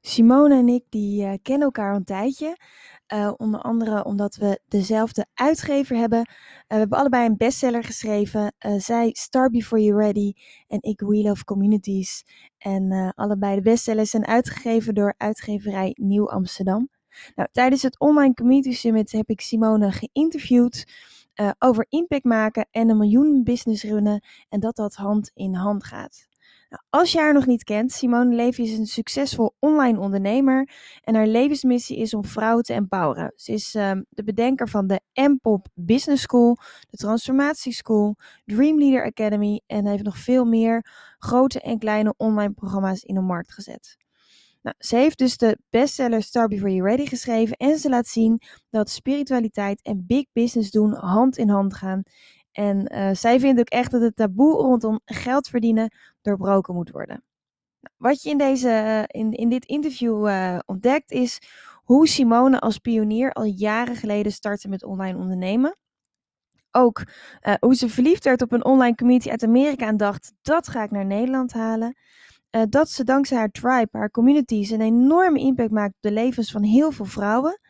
Simone en ik die uh, kennen elkaar een tijdje. Uh, onder andere omdat we dezelfde uitgever hebben. Uh, we hebben allebei een bestseller geschreven. zij Star Before You Ready en ik We Love Communities. En allebei de bestsellers zijn uitgegeven door uitgeverij Nieuw Amsterdam. Nou, tijdens het Online Community Summit heb ik Simone geïnterviewd over impact maken en een miljoen business runnen. En dat dat hand in hand gaat. Als je haar nog niet kent, Simone Levy is een succesvol online ondernemer en haar levensmissie is om vrouwen te empoweren. Ze is um, de bedenker van de M-Pop Business School, de Transformatie School, Dream Leader Academy en heeft nog veel meer grote en kleine online programma's in de markt gezet. Nou, ze heeft dus de bestseller Star Before You Ready geschreven en ze laat zien dat spiritualiteit en big business doen hand in hand gaan en uh, zij vindt ook echt dat het taboe rondom geld verdienen doorbroken moet worden. Wat je in, deze, uh, in, in dit interview uh, ontdekt is hoe Simone als pionier al jaren geleden startte met online ondernemen. Ook hoe ze verliefd werd op een online community uit Amerika en dacht: dat ga ik naar Nederland halen. dat ze dankzij haar tribe, haar communities, een enorme impact maakt op de levens van heel veel vrouwen.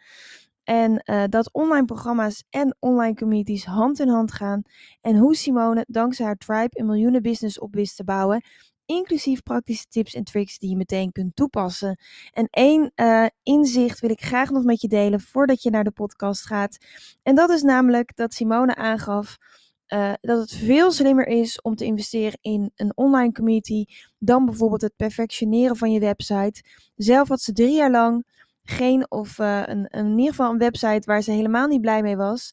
En uh, dat online programma's en online communities hand in hand gaan. En hoe Simone dankzij haar tribe een miljoenen business op wist te bouwen. Inclusief praktische tips en tricks die je meteen kunt toepassen. En één uh, inzicht wil ik graag nog met je delen voordat je naar de podcast gaat. En dat is namelijk dat Simone aangaf uh, dat het veel slimmer is om te investeren in een online community dan bijvoorbeeld het perfectioneren van je website. Zelf had ze drie jaar lang geen, of uh, een, in ieder geval een website waar ze helemaal niet blij mee was.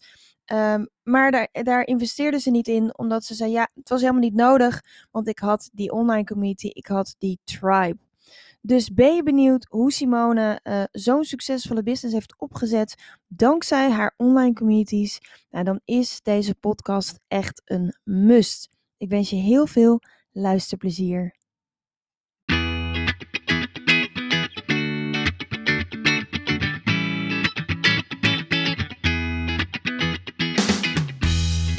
Um, maar daar, daar investeerde ze niet in, omdat ze zei: ja, het was helemaal niet nodig, want ik had die online community, ik had die tribe. Dus ben je benieuwd hoe Simone uh, zo'n succesvolle business heeft opgezet dankzij haar online communities? Nou, dan is deze podcast echt een must. Ik wens je heel veel luisterplezier.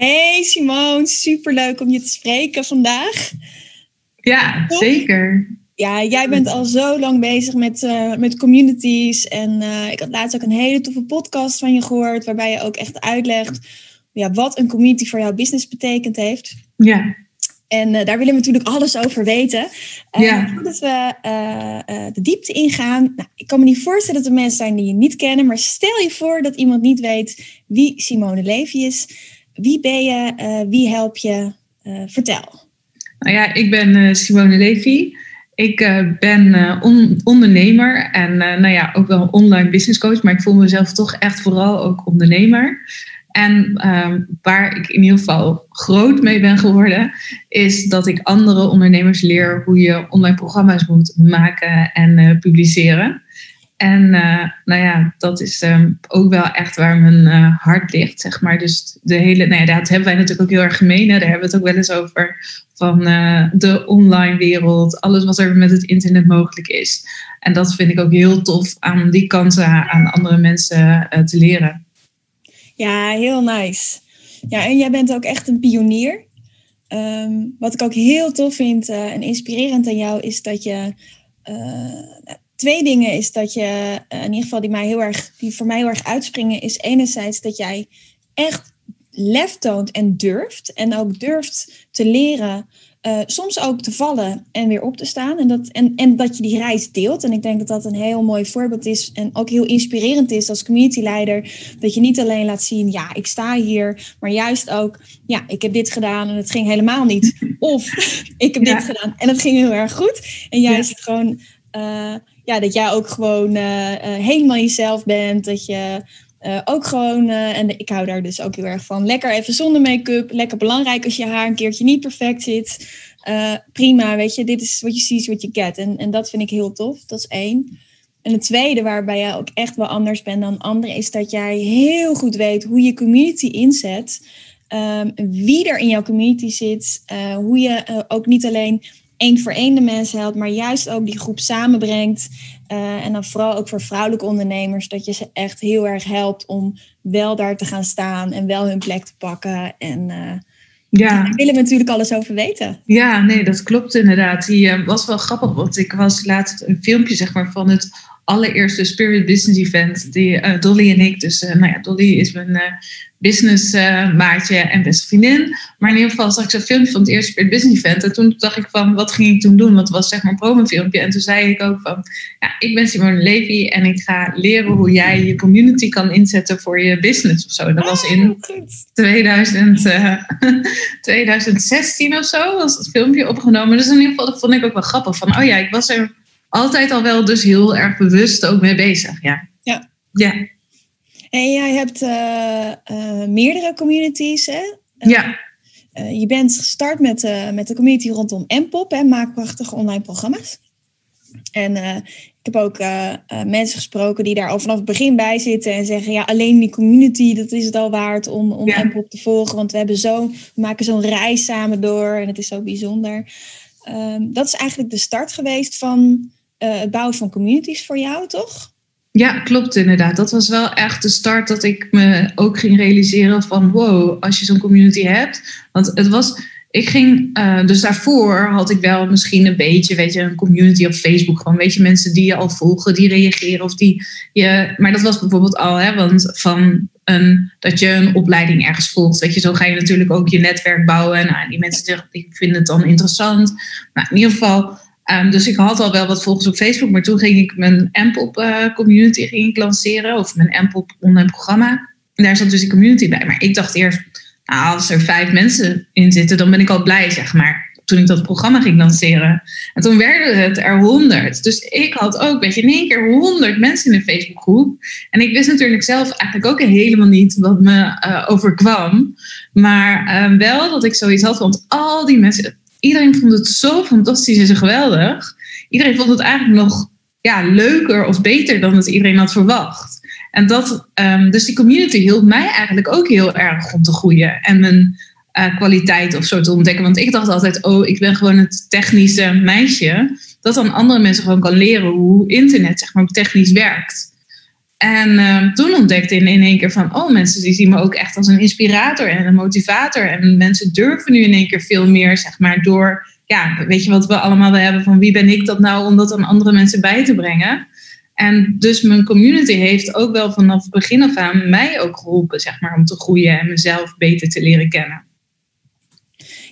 Hey Simone, superleuk om je te spreken vandaag. Ja, zeker. Ja, jij bent al zo lang bezig met, uh, met communities. En uh, ik had laatst ook een hele toffe podcast van je gehoord, waarbij je ook echt uitlegt ja, wat een community voor jouw business betekend heeft. Ja. En uh, daar willen we natuurlijk alles over weten. ja. Voordat we de diepte ingaan, nou, ik kan me niet voorstellen dat er mensen zijn die je niet kennen, maar stel je voor dat iemand niet weet wie Simone Levy is. Wie ben je? Uh, wie help je? Uh, vertel. Nou ja, ik ben uh, Simone Levy. Ik ben on ondernemer en nou ja, ook wel online business coach, maar ik voel mezelf toch echt vooral ook ondernemer. En ehm, waar ik in ieder geval groot mee ben geworden, is dat ik andere ondernemers leer hoe je online programma's moet maken en publiceren. En uh, nou ja, dat is um, ook wel echt waar mijn uh, hart ligt, zeg maar. Dus de hele, nou ja, dat hebben wij natuurlijk ook heel erg gemeen. Daar hebben we het ook wel eens over. Van uh, de online wereld, alles wat er met het internet mogelijk is. En dat vind ik ook heel tof aan die kansen aan andere mensen te leren. Ja, heel nice. Ja, en jij bent ook echt een pionier. Um, wat ik ook heel tof vind en inspirerend aan jou is dat je twee dingen is dat je, uh, in ieder geval die, mij heel erg, die voor mij heel erg uitspringen, is enerzijds dat jij echt lef toont en durft. En ook durft te leren, uh, soms ook te vallen en weer op te staan. En dat, en, en dat je die reis deelt. En ik denk dat dat een heel mooi voorbeeld is. En ook heel inspirerend is als communityleider. Dat je niet alleen laat zien, ja, ik sta hier. Maar juist ook, ja, ik heb dit gedaan en het ging helemaal niet. Of ik heb dit gedaan en het ging heel erg goed. En juist ja. gewoon... Uh, ja, dat jij ook gewoon uh, uh, helemaal jezelf bent. Dat je ook gewoon, en ik hou daar dus ook heel erg van, lekker even zonder make-up. Lekker belangrijk als je haar een keertje niet perfect zit. prima, weet je, dit is wat je ziet, wat je get. En, en dat vind ik heel tof, dat is één. En het tweede, waarbij jij ook echt wel anders bent dan anderen, is dat jij heel goed weet hoe je community inzet. Um, wie er in jouw community zit. Hoe je ook niet alleen één voor één de mensen helpt, maar juist ook die groep samenbrengt. Uh, en dan vooral ook voor vrouwelijke ondernemers, dat je ze echt heel erg helpt om wel daar te gaan staan en wel hun plek te pakken. En ja. daar willen we natuurlijk alles over weten. Ja, nee, dat klopt inderdaad. Die was wel grappig, want ik was laatst een filmpje zeg maar, van het allereerste Spirit Business Event. Die Dolly en ik, dus nou ja, Dolly is mijn business uh, maatje en beste vriendin. Maar in ieder geval zag ik zo'n filmpje van het eerste Business Event. En toen dacht ik van, wat ging ik toen doen? Want het was zeg maar een promofilmpje. En toen zei ik ook van, ja, ik ben Simone Levy en ik ga leren hoe jij je community kan inzetten voor je business of zo. dat was in 2000, uh, 2016 of zo was het filmpje opgenomen. Dus in ieder geval, dat vond ik ook wel grappig. Van, oh ja, ik was er altijd al wel dus heel erg bewust ook mee bezig. Ja. Ja. Ja. En jij hebt uh, uh, meerdere communities, hè? ja. Uh, je bent gestart met, met de community rondom MPOP, hè, maak prachtige online programma's. En ik heb ook mensen gesproken die daar al vanaf het begin bij zitten en zeggen: ja, alleen die community, dat is het al waard om, om ja. MPOP te volgen. Want we, hebben zo, we maken zo'n reis samen door en het is zo bijzonder. Ehm, dat is eigenlijk de start geweest van het bouwen van communities voor jou, toch? Ja, klopt inderdaad. Dat was wel echt de start dat ik me ook ging realiseren van wow, als je zo'n community hebt. Want het was, ik ging, uh, dus daarvoor had ik wel misschien een beetje, weet je, een community op Facebook. Gewoon, weet je, mensen die je al volgen, die reageren of die je. Maar dat was bijvoorbeeld al, hè, want van een, dat je een opleiding ergens volgt. Weet je, zo ga je natuurlijk ook je netwerk bouwen. En nou, die mensen die vinden het dan interessant. Nou, in ieder geval Um, dus ik had al wel wat volgers op Facebook, maar toen ging ik mijn Ampop uh, community ging ik lanceren, of mijn Ampop online programma. En daar zat dus die community bij. Maar ik dacht eerst, nou, als er vijf mensen in zitten, dan ben ik al blij, zeg maar. Toen ik dat programma ging lanceren. En toen werden het er honderd. Dus ik had ook, weet je, in één keer honderd mensen in de Facebookgroep. En ik wist natuurlijk zelf eigenlijk ook helemaal niet wat me uh, overkwam. Maar uh, wel dat ik zoiets had, want al die mensen, iedereen vond het zo fantastisch en zo geweldig. Iedereen vond het eigenlijk nog ja, leuker of beter dan het iedereen had verwacht. En dat, um, dus die community hielp mij eigenlijk ook heel erg om te groeien en mijn uh, kwaliteit of zo te ontdekken. Want ik dacht altijd, oh, ik ben gewoon het technische meisje. Dat dan andere mensen gewoon kan leren hoe internet zeg maar technisch werkt. En uh, toen ontdekte ik in één keer van, oh, mensen die zien me ook echt als een inspirator en een motivator. En mensen durven nu in één keer veel meer, zeg maar, door, ja, weet je wat we allemaal hebben van wie ben ik dat nou om dat aan andere mensen bij te brengen. En dus mijn community heeft ook wel vanaf het begin af aan mij ook geholpen, zeg maar, om te groeien en mezelf beter te leren kennen.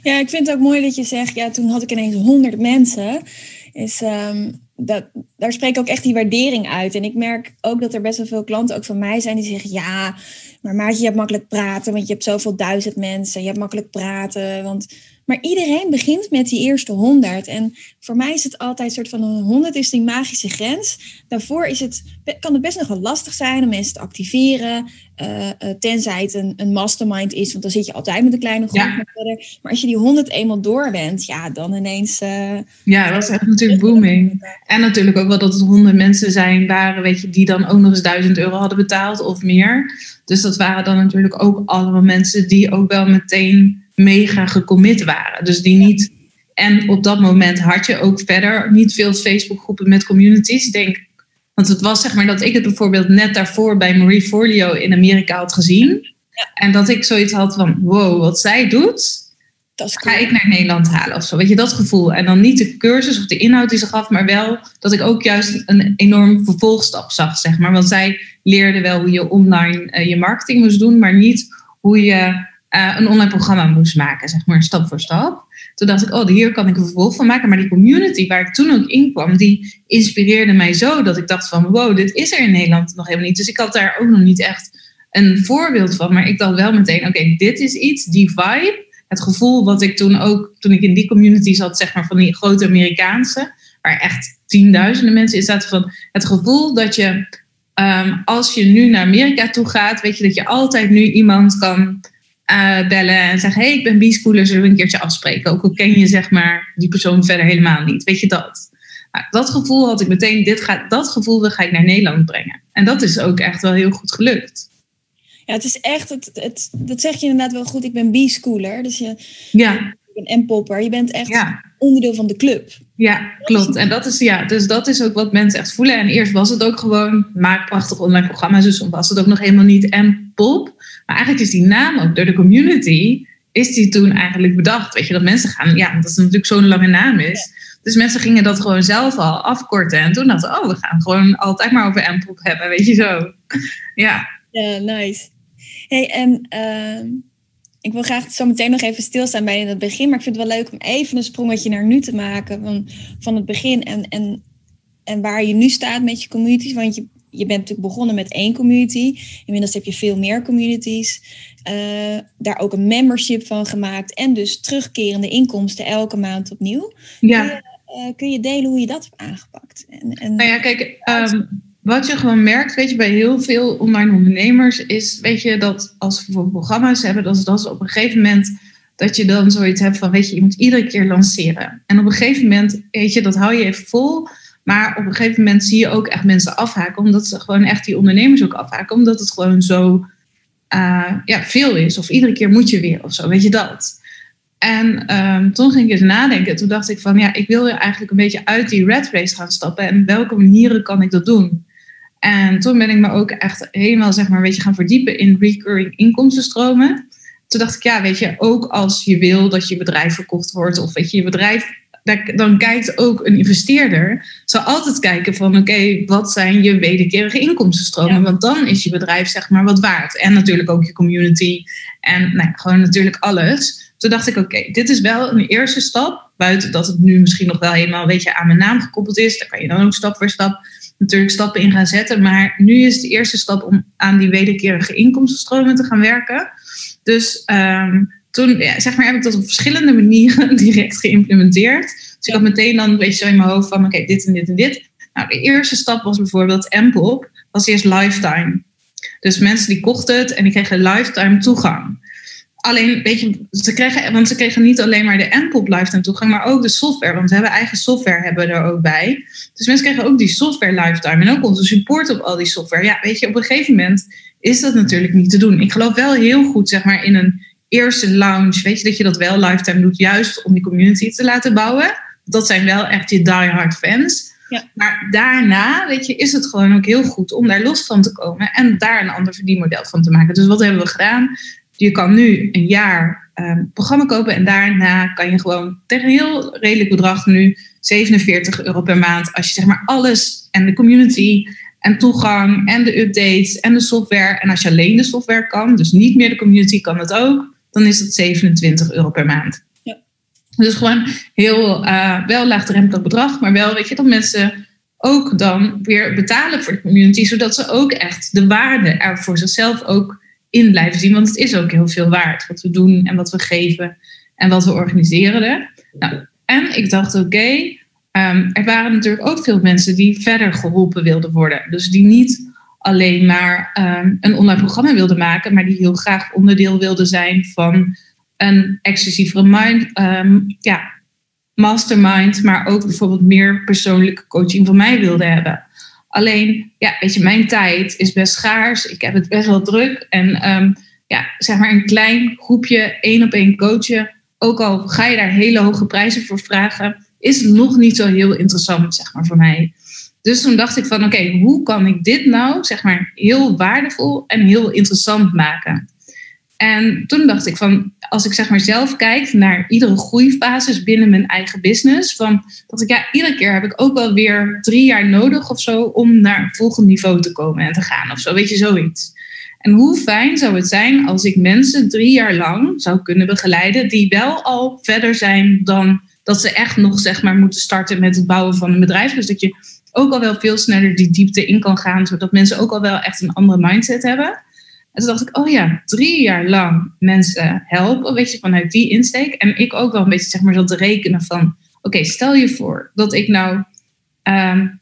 Ja, ik vind het ook mooi dat je zegt, ja, toen had ik ineens honderd mensen. Is, um dat, daar spreek ook echt die waardering uit. En ik merk ook dat er best wel veel klanten ook van mij zijn die zeggen: Ja, maar Maatje, je hebt makkelijk praten, want je hebt zoveel duizend mensen. Je hebt makkelijk praten. Want maar iedereen begint met die eerste 100. En voor mij is het altijd een soort van een 100 is die magische grens. Daarvoor is het, kan het best nog wel lastig zijn om mensen te activeren. Uh, tenzij het een, een, mastermind is, want dan zit je altijd met een kleine groep. Ja. Verder. Maar als je die 100 eenmaal door bent, ja, dan ineens. Uh, ja, dat is echt natuurlijk booming. En natuurlijk ook wel dat het 100 mensen zijn waren, weet je, die dan ook nog eens 1000 euro hadden betaald of meer. Dus dat waren dan natuurlijk ook allemaal mensen die ook wel meteen mega gecommit waren. Dus die niet. En op dat moment had je ook verder niet veel Facebookgroepen met communities. Denk, want het was zeg maar dat ik het bijvoorbeeld net daarvoor bij Marie Forleo in Amerika had gezien. En dat ik zoiets had van: wow, wat zij doet, dat ga ik naar Nederland halen of zo. Weet je, dat gevoel. En dan niet de cursus of de inhoud die ze gaf, maar wel dat ik ook juist een enorm vervolgstap zag, zeg maar. Want zij leerde wel hoe je online uh, je marketing moest doen, maar niet hoe je uh, een online programma moest maken, zeg maar, stap voor stap. Toen dacht ik, oh, hier kan ik een vervolg van maken. Maar die community waar ik toen ook in kwam, die inspireerde mij zo dat ik dacht van, wow, dit is er in Nederland nog helemaal niet. Dus ik had daar ook nog niet echt een voorbeeld van. Maar ik dacht wel meteen, oké, dit is iets, die vibe, het gevoel wat ik toen ook, toen ik in die community zat, zeg maar, van die grote Amerikaanse, waar echt tienduizenden mensen in zaten, van het gevoel dat je ehm, als je nu naar Amerika toe gaat, weet je dat je altijd nu iemand kan uh, bellen en zeggen: hey, ik ben B-schooler, zullen we een keertje afspreken? Ook al ken je zeg maar die persoon verder helemaal niet. Weet je dat? Nou, dat gevoel had ik meteen, dit gaat, dat gevoel ga ik naar Nederland brengen. En dat is ook echt wel heel goed gelukt. Ja, het is echt, het, het, dat zeg je inderdaad wel goed. Ik ben B-schooler, dus je, ja. een M-popper. Je bent echt onderdeel van de club. Ja, klopt. En dat is, ja, dus dat is ook wat mensen echt voelen. En eerst was het ook gewoon, maak prachtig online programma's. Dus was het ook nog helemaal niet M-pop. Maar eigenlijk is die naam ook door de community, is die toen eigenlijk bedacht. Weet je, dat mensen gaan, ja, dat het natuurlijk zo'n lange naam is. Dus mensen gingen dat gewoon zelf al afkorten. En toen dachten oh, we gaan gewoon altijd maar over M-pop hebben, weet je zo. Ja. Ja, nice. Hey, en uh, ik wil graag zo meteen nog even stilstaan bij in het begin. Maar ik vind het wel leuk om even een sprongetje naar nu te maken. Van, van het begin en, en, en waar je nu staat met je communities. Want je, je bent natuurlijk begonnen met één community. Inmiddels heb je veel meer communities. Uh, daar ook een membership van gemaakt. En dus terugkerende inkomsten elke maand opnieuw. Ja. Kun, je, uh, kun je delen hoe je dat hebt aangepakt? En, en nou ja, kijk, um, wat je gewoon merkt, weet je, bij heel veel online ondernemers, is, weet je, dat als we bijvoorbeeld programma's hebben, dat, dat op een gegeven moment dat je dan zoiets hebt van, weet je, je moet iedere keer lanceren. En op een gegeven moment, weet je, dat hou je even vol. Maar op een gegeven moment zie je ook echt mensen afhaken, omdat ze gewoon echt die ondernemers ook afhaken, omdat het gewoon zo uh, ja, veel is. Of iedere keer moet je weer of zo, weet je dat. En um, toen ging ik eens nadenken. Toen dacht ik van ja, ik wil eigenlijk een beetje uit die red race gaan stappen. En welke manieren kan ik dat doen? En toen ben ik me ook echt helemaal zeg maar, een beetje gaan verdiepen in recurring inkomstenstromen. Toen dacht ik, ja, weet je, ook als je wil dat je bedrijf verkocht wordt, of weet je, je bedrijf, dan kijkt ook een investeerder, zal altijd kijken van, oké, wat zijn je wederkerige inkomstenstromen? Want dan is je bedrijf zeg maar wat waard. En natuurlijk ook je community en nou, gewoon natuurlijk alles. Toen dacht ik, oké, dit is wel een eerste stap, buiten dat het nu misschien nog wel helemaal een beetje aan mijn naam gekoppeld is. Daar kan je dan ook stap voor stap natuurlijk stappen in gaan zetten. Maar nu is de eerste stap om aan die wederkerige inkomstenstromen te gaan werken. Dus um, toen zeg maar, heb ik dat op verschillende manieren direct geïmplementeerd. Dus ik had meteen dan een beetje zo in mijn hoofd van oké, dit en dit en dit. Nou, de eerste stap was bijvoorbeeld M-pop, was eerst lifetime. Dus mensen die kochten het en die kregen lifetime toegang. Alleen, weet je, ze kregen, want ze kregen niet alleen maar de NPOP lifetime toegang, maar ook de software. Want we hebben eigen software hebben er ook bij. Dus mensen kregen ook die software lifetime en ook onze support op al die software. Ja, weet je, op een gegeven moment is dat natuurlijk niet te doen. Ik geloof wel heel goed, zeg maar, in een eerste launch, weet je, dat je dat wel lifetime doet, juist om die community te laten bouwen. Dat zijn wel echt je diehard fans. Ja. Maar daarna, weet je, is het gewoon ook heel goed om daar los van te komen en daar een ander verdienmodel van te maken. Dus wat hebben we gedaan? Je kan nu een jaar um, programma kopen en daarna kan je gewoon tegen een heel redelijk bedrag nu 47 euro per maand. Als je zeg maar alles en de community en toegang en de updates en de software. En als je alleen de software kan, dus niet meer de community kan het ook, dan is het 27 euro per maand. Ja. Dus gewoon heel uh, wel laagdrempelig bedrag, maar wel weet je dat mensen ook dan weer betalen voor de community, zodat ze ook echt de waarde er voor zichzelf ook in blijven zien. Want het is ook heel veel waard wat we doen en wat we geven en wat we organiseren. Nou, en ik dacht, oké, ehm, er waren natuurlijk ook veel mensen die verder geholpen wilden worden. Dus die niet alleen maar um, een online programma wilden maken, maar die heel graag onderdeel wilden zijn van een exclusievere mind, um, ja, mastermind, maar ook bijvoorbeeld meer persoonlijke coaching van mij wilden hebben. Alleen, ja, weet je, mijn tijd is best schaars. Ik heb het best wel druk. En um, ja, zeg maar een klein groepje, één op één coachen. Ook al ga je daar hele hoge prijzen voor vragen, is nog niet zo heel interessant, zeg maar, voor mij. Dus toen dacht ik van, oké, hoe kan ik dit nou, zeg maar, heel waardevol en heel interessant maken? En toen dacht ik van, als ik zeg maar zelf kijk naar iedere groeifases binnen mijn eigen business, van dat ik ja, iedere keer heb ik ook wel weer drie jaar nodig of zo om naar een volgend niveau te komen en te gaan of zo, weet je, zoiets. En hoe fijn zou het zijn als ik mensen drie jaar lang zou kunnen begeleiden die wel al verder zijn dan dat ze echt nog zeg maar moeten starten met het bouwen van een bedrijf. Dus dat je ook al wel veel sneller die diepte in kan gaan, zodat mensen ook al wel echt een andere mindset hebben. En toen dacht ik, oh ja, drie jaar lang mensen helpen, weet je, vanuit die insteek. En ik ook wel een beetje, zeg maar, zat te rekenen van, oké, stel je voor dat ik nou um,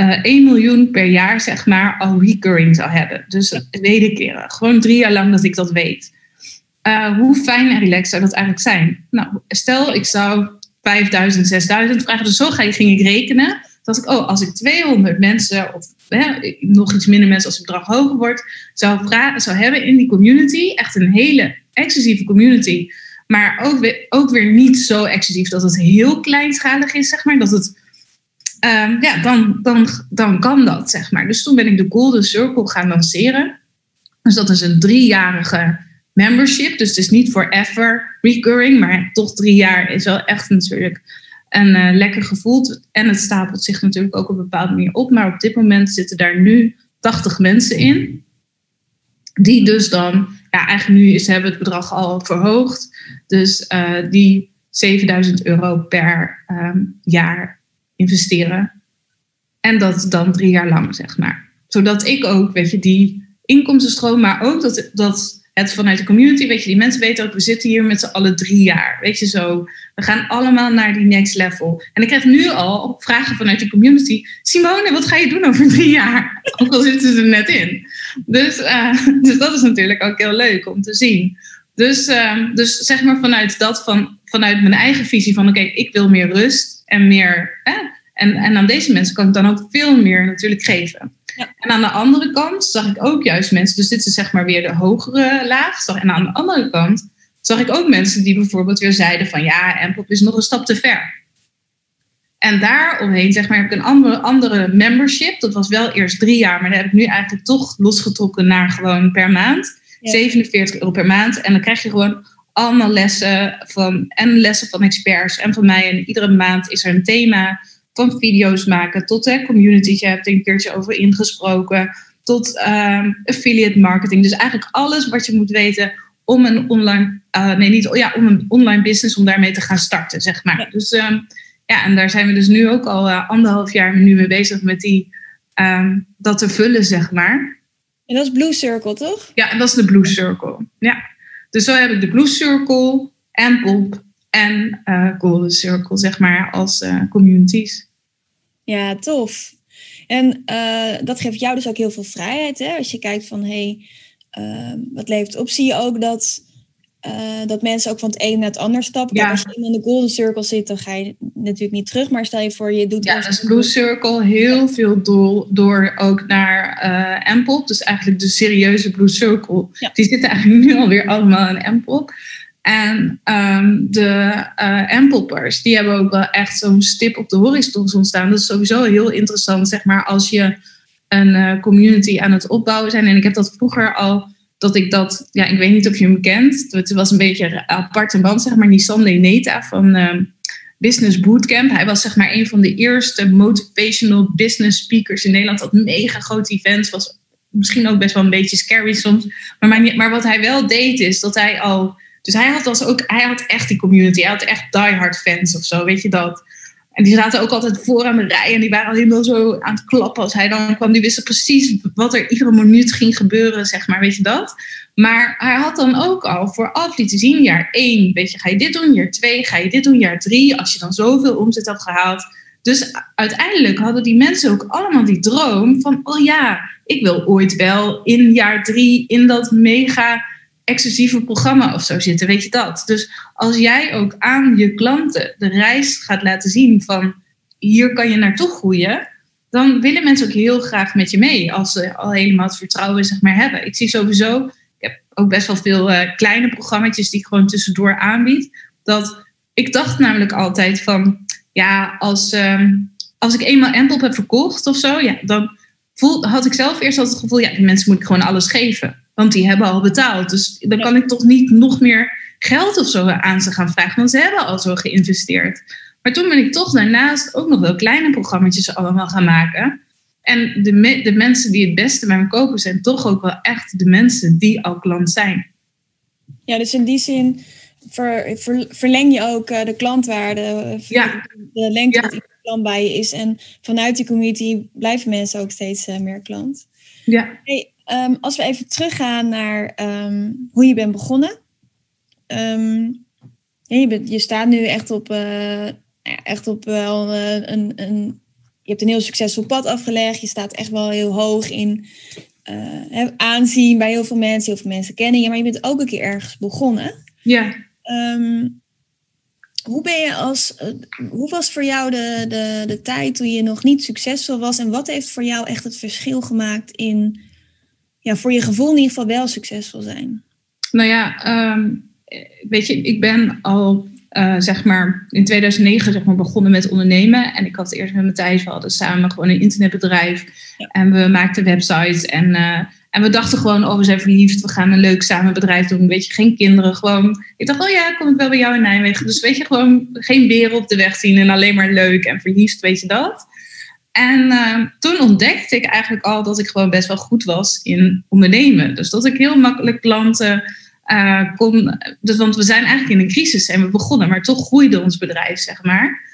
uh, 1 miljoen per jaar, zeg maar, al recurring zou hebben. Dus wederkeren. Gewoon drie jaar lang dat ik dat weet. Uh, hoe fijn en relaxed zou dat eigenlijk zijn? Nou, stel ik zou 5000, 6000 vragen. Dus zo ging ik rekenen. Dat ik, oh, als ik 200 mensen of hè, nog iets minder mensen als het bedrag hoger wordt, zou, zou hebben in die community, echt een hele exclusieve community, maar ook weer, ook weer niet zo exclusief dat het heel kleinschalig is, zeg maar. Dat het, um, ja, dan, dan, dan kan dat, zeg maar. Dus toen ben ik de Golden Circle gaan lanceren. Dus dat is een driejarige membership. Dus het is niet forever recurring, maar toch drie jaar is wel echt natuurlijk een uh, lekker gevoel. En het stapelt zich natuurlijk ook op een bepaalde manier op. Maar op dit moment zitten daar nu 80 mensen in. Die dus dan, ja, eigenlijk nu is, hebben het bedrag al verhoogd. Dus uh, die 7000 euro per um, jaar investeren. En dat dan drie jaar lang, zeg maar. Zodat ik ook, weet je, die inkomstenstroom, maar ook dat, dat het vanuit de community, weet je, die mensen weten ook, we zitten hier met z'n allen drie jaar. Weet je zo, we gaan allemaal naar die next level. En ik krijg nu al vragen vanuit de community. Simone, wat ga je doen over drie jaar? Ook al zitten ze er net in. Dus, uh, dus dat is natuurlijk ook heel leuk om te zien. Dus, uh, dus zeg maar vanuit dat, van, vanuit mijn eigen visie van oké, ik wil meer rust en meer. Eh, en, en aan deze mensen kan ik dan ook veel meer natuurlijk geven. Ja. En aan de andere kant zag ik ook juist mensen, dus dit is zeg maar weer de hogere laag. En aan de andere kant zag ik ook mensen die bijvoorbeeld weer zeiden van ja, MPOP is nog een stap te ver. En daaromheen zeg maar, heb ik een andere, andere membership. Dat was wel eerst drie jaar, maar daar heb ik nu eigenlijk toch losgetrokken naar gewoon per maand. 47 euro per maand. En dan krijg je gewoon allemaal lessen van, en lessen van experts en van mij. En iedere maand is er een thema van video's maken tot hè, community. Je hebt er een keertje over ingesproken. Tot uh, affiliate marketing. Dus eigenlijk alles wat je moet weten om een online, uh, nee, niet, ja, om een online business, om daarmee te gaan starten, zeg maar. Ja. Dus um, ja, en daar zijn we dus nu ook al uh, anderhalf jaar nu mee bezig met die, um, dat te vullen, zeg maar. En dat is Blue Circle, toch? Ja, en dat is de Blue Circle. Ja. Dus zo heb ik de Blue Circle en Pop en uh, Golden Circle, zeg maar, als communities. Ja, tof. En uh, dat geeft jou dus ook heel veel vrijheid, hè? Als je kijkt van, hé, hey, wat levert op? Zie je ook dat, dat mensen ook van het een naar het ander stappen? Ja. als je in de Golden Circle zit, dan ga je natuurlijk niet terug. Maar stel je voor, je doet... Ja, dus Blue Circle heel veel door, door ook naar uh. Dus eigenlijk de serieuze Blue Circle. Ja. Die zitten eigenlijk nu alweer allemaal in Ampel. En um, de uh, Ampelpers, die hebben ook wel echt zo'n stip op de horizon staan. Dat is sowieso heel interessant, zeg maar, als je een uh, community aan het opbouwen zijn. En ik heb dat vroeger al, dat ik dat, ja, ik weet niet of je hem kent. Het was een beetje een aparte band, zeg maar, Nissan Neta van uh, Business Bootcamp. Hij was zeg maar een van de eerste motivational business speakers in Nederland. Dat mega groot event was misschien ook best wel een beetje scary soms. Maar, maar wat hij wel deed is dat hij al dus hij had, als ook, hij had echt die community. Hij had echt diehard fans of zo, weet je dat. En die zaten ook altijd voor aan de rij. En die waren al helemaal zo aan het klappen als hij dan kwam. Die wisten precies wat er iedere minuut ging gebeuren, zeg maar, weet je dat. Maar hij had dan ook al vooraf lieten zien, jaar één, weet je, ga je dit doen, jaar twee, ga je dit doen, jaar drie. Als je dan zoveel omzet had gehaald. Dus uiteindelijk hadden die mensen ook allemaal die droom van, oh ja, ik wil ooit wel in jaar drie in dat mega exclusieve programma of zo zitten, weet je dat. Dus als jij ook aan je klanten de reis gaat laten zien van hier kan je naartoe groeien, dan willen mensen ook heel graag met je mee als ze al helemaal het vertrouwen zeg maar, hebben. Ik zie sowieso, ik heb ook best wel veel uh, kleine programma's die ik gewoon tussendoor aanbied. Dat ik dacht namelijk altijd van, ja, als, um, als ik eenmaal Enpop heb verkocht of zo, ja, dan voel, had ik zelf eerst altijd het gevoel, ja, die mensen moet ik gewoon alles geven. Want die hebben al betaald. Dus dan kan ik toch niet nog meer geld of zo aan ze gaan vragen. Want ze hebben al zo geïnvesteerd. Maar toen ben ik toch daarnaast ook nog wel kleine programma's allemaal gaan maken. En de, de mensen die het beste bij me kopen zijn toch ook wel echt de mensen die al klant zijn. Ja, dus in die zin ver, ver, verleng je ook uh, de klantwaarde. Ja. De lengte ja. die klant bij je is. En vanuit die community blijven mensen ook steeds uh, meer klant. Ja. Hey, Um, als we even teruggaan naar um, hoe je bent begonnen. Um, je, bent, je, staat nu echt op, uh, echt op wel uh, een, een, je hebt een heel succesvol pad afgelegd. Je staat echt wel heel hoog in uh, aanzien bij heel veel mensen. Heel veel mensen kennen je, maar je bent ook een keer ergens begonnen. Ja. Ehm, hoe ben je als, hoe was voor jou de, de, de tijd toen je nog niet succesvol was? En wat heeft voor jou echt het verschil gemaakt in, ja, voor je gevoel in ieder geval wel succesvol zijn? Nou ja, um, weet je, ik ben al uh, zeg maar in 2009 zeg maar, begonnen met ondernemen. En ik had eerst met Matthijs, we hadden samen gewoon een internetbedrijf. En we maakten websites. En, uh, en we dachten gewoon, oh we zijn verliefd, we gaan een leuk samen bedrijf doen. Weet je, geen kinderen, gewoon. Ik dacht, oh ja, kom ik wel bij jou in Nijmegen. Dus weet je, gewoon geen beren op de weg zien en alleen maar leuk en verliefd, weet je dat. En uh, toen ontdekte ik eigenlijk al dat ik gewoon best wel goed was in ondernemen. Dus dat ik heel makkelijk klanten uh, kon, dus, want we zijn eigenlijk in een crisis en we begonnen, maar toch groeide ons bedrijf, zeg maar.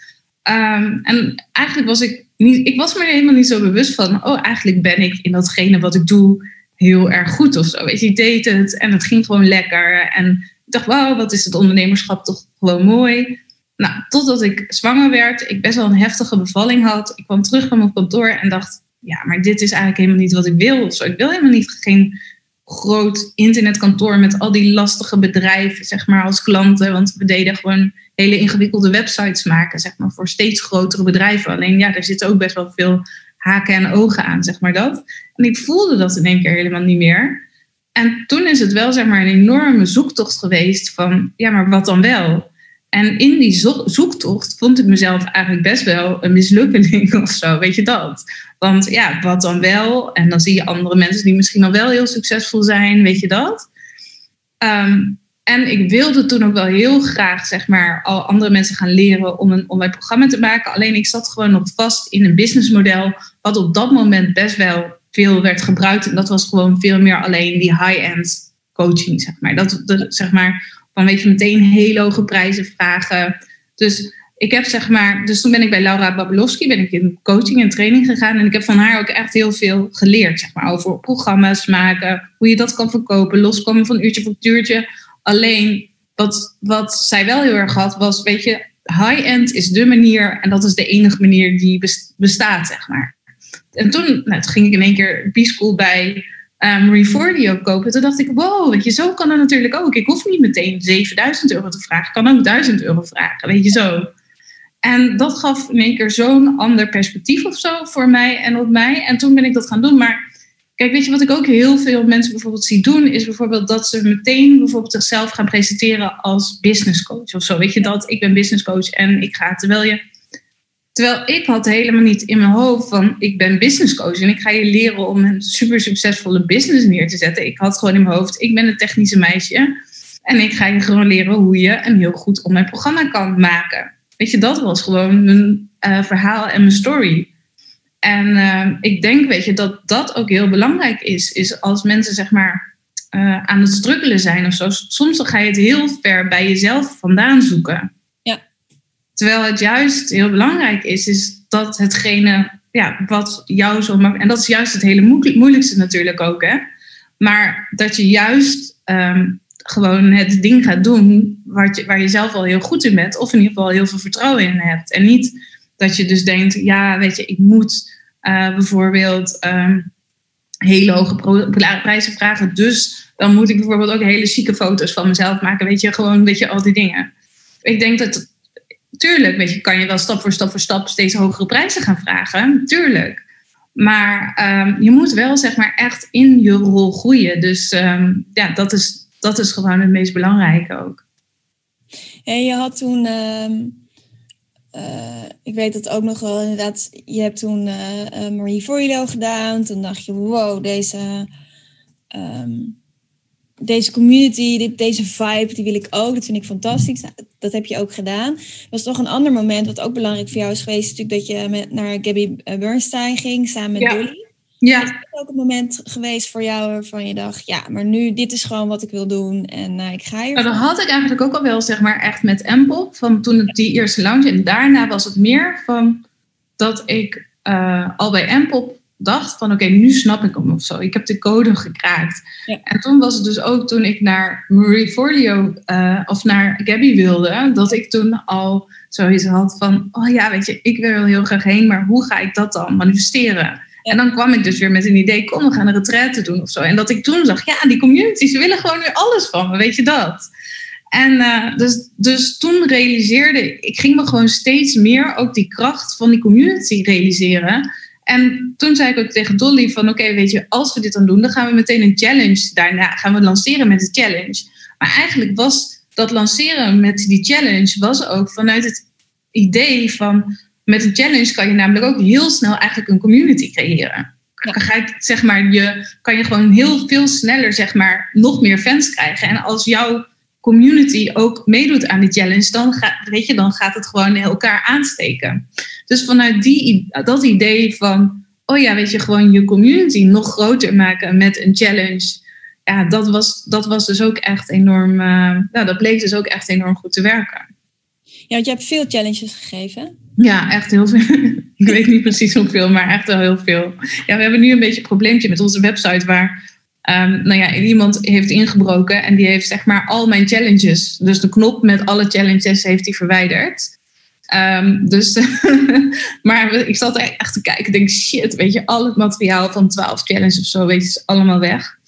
Um, en eigenlijk was ik niet, ik was me helemaal niet zo bewust van, oh, eigenlijk ben ik in datgene wat ik doe heel erg goed of zo. Weet je, ik deed het en het ging gewoon lekker. En ik dacht, wauw, wat is het ondernemerschap toch gewoon mooi. Nou, totdat ik zwanger werd, ik best wel een heftige bevalling had. Ik kwam terug van mijn kantoor en dacht, ja, maar dit is eigenlijk helemaal niet wat ik wil. Zo. Ik wil helemaal niet geen groot internetkantoor met al die lastige bedrijven, zeg maar, als klanten. Want we deden gewoon hele ingewikkelde websites maken, zeg maar, voor steeds grotere bedrijven. Alleen ja, daar zitten ook best wel veel haken en ogen aan, zeg maar dat. En ik voelde dat in één keer helemaal niet meer. En toen is het wel, zeg maar, een enorme zoektocht geweest van, ja, maar wat dan wel? En in die zoektocht vond ik mezelf eigenlijk best wel een mislukkeling of zo, weet je dat? Want ja, wat dan wel? En dan zie je andere mensen die misschien al wel heel succesvol zijn, weet je dat? Um, en ik wilde toen ook wel heel graag, zeg maar, al andere mensen gaan leren om een online programma te maken. Alleen ik zat gewoon nog vast in een businessmodel, wat op dat moment best wel veel werd gebruikt. En dat was gewoon veel meer alleen die high-end coaching, zeg maar. Dat, zeg maar, van weet je, meteen hele hoge prijzen vragen. Dus ik heb zeg maar, dus toen ben ik bij Laura Babelowski, ben ik in coaching en training gegaan. En ik heb van haar ook echt heel veel geleerd, zeg maar, over programma's maken, hoe je dat kan verkopen, loskomen van uurtje voor uurtje. Alleen, wat, wat zij wel heel erg had, was, weet je, high-end is de manier en dat is de enige manier die bestaat, zeg maar. En toen, nou, toen ging ik in één keer B-school bij Marie kopen. Toen dacht ik, wow, weet je, zo kan dat natuurlijk ook. Ik hoef niet meteen 7000 euro te vragen. Ik kan ook 1000 euro vragen, weet je zo. En dat gaf in één keer zo'n ander perspectief of zo voor mij en op mij. En toen ben ik dat gaan doen. Maar kijk, weet je wat ik ook heel veel mensen bijvoorbeeld zie doen, is bijvoorbeeld dat ze meteen bijvoorbeeld zichzelf gaan presenteren als business coach of zo. Weet je dat? Ik ben business coach en ik ga, terwijl je. Terwijl ik had helemaal niet in mijn hoofd van ik ben business coach en ik ga je leren om een super succesvolle business neer te zetten. Ik had gewoon in mijn hoofd, ik ben een technische meisje en ik ga je gewoon leren hoe je een heel goed online programma kan maken. Weet je, dat was gewoon mijn uh, verhaal en mijn story. En uh, ik denk, weet je, dat dat ook heel belangrijk is. Is als mensen, zeg maar, uh, aan het struggelen zijn of zo. Soms dan ga je het heel ver bij jezelf vandaan zoeken. Terwijl het juist heel belangrijk is, is dat hetgene ja, wat jou zo maakt. En dat is juist het hele moeilijkste natuurlijk ook, hè. Maar dat je juist um, gewoon het ding gaat doen waar je, waar je zelf al heel goed in bent, of in ieder geval heel veel vertrouwen in hebt. En niet dat je dus denkt, ja, weet je, ik moet uh, bijvoorbeeld um, hele hoge prijzen vragen, dus dan moet ik bijvoorbeeld ook hele chique foto's van mezelf maken, weet je, gewoon, weet je, al die dingen. Ik denk dat, tuurlijk, weet je, kan je wel stap voor stap voor stap steeds hogere prijzen gaan vragen, tuurlijk. Maar um, je moet wel, zeg maar, echt in je rol groeien. Dus um, ja, dat is dat is gewoon het meest belangrijke ook. En je had toen, uh, uh, ik weet het ook nog wel inderdaad, je hebt toen uh, Marie Forilo gedaan. Toen dacht je, wow, deze, deze community, deze vibe, die wil ik ook. Dat vind ik fantastisch. Dat heb je ook gedaan. Er was toch een ander moment wat ook belangrijk voor jou is geweest. Natuurlijk dat je met, naar Gabby Bernstein ging samen met ja. Dolly. Ja. Is ook een moment geweest voor jou waarvan je dacht, ja, maar nu, dit is gewoon wat ik wil doen en uh, ik ga hier. Nou, dat had ik eigenlijk ook al wel, zeg maar, echt met Empel, van toen het die eerste lounge. En daarna was het meer van dat ik uh, al bij Empel dacht van oké, nu snap ik hem of zo. Ik heb de code gekraakt. Ja. En toen was het dus ook toen ik naar Marie Forleo uh, of naar Gabby wilde, dat ik toen al zoiets had van, oh ja, weet je, ik wil heel graag heen, maar hoe ga ik dat dan manifesteren? En dan kwam ik dus weer met een idee, kom, we gaan een retraite doen of zo. En dat ik toen zag, ja, die communities willen gewoon nu alles van me, weet je dat? En uh, dus, dus toen realiseerde ik, ging me gewoon steeds meer ook die kracht van die community realiseren. En toen zei ik ook tegen Dolly van oké, weet je, als we dit dan doen, dan gaan we meteen een challenge daarna gaan we lanceren met de challenge. Maar eigenlijk was dat lanceren met die challenge was ook vanuit het idee van met een challenge kan je namelijk ook heel snel eigenlijk een community creëren. Dan ga je, zeg maar, je, kan je gewoon heel veel sneller zeg maar, nog meer fans krijgen. En als jouw community ook meedoet aan die challenge, dan, weet je, dan gaat het gewoon elkaar aansteken. Dus vanuit die, dat idee van, oh ja, weet je, gewoon je community nog groter maken met een challenge. Ja, dat was, dat was dus ook echt enorm, uh, nou, dat bleek dus ook echt enorm goed te werken. Ja, want je hebt veel challenges gegeven. Ja, echt heel veel. ik weet niet precies hoeveel, maar echt wel heel veel. Ja, we hebben nu een beetje een probleempje met onze website waar Um, nou ja, iemand heeft ingebroken en die heeft zeg maar al mijn challenges. Dus de knop met alle challenges heeft hij verwijderd. Um, dus, maar ik zat er echt te kijken. Ik denk, shit, weet je, al het materiaal van 12 challenges of zo, weet je, is allemaal weg.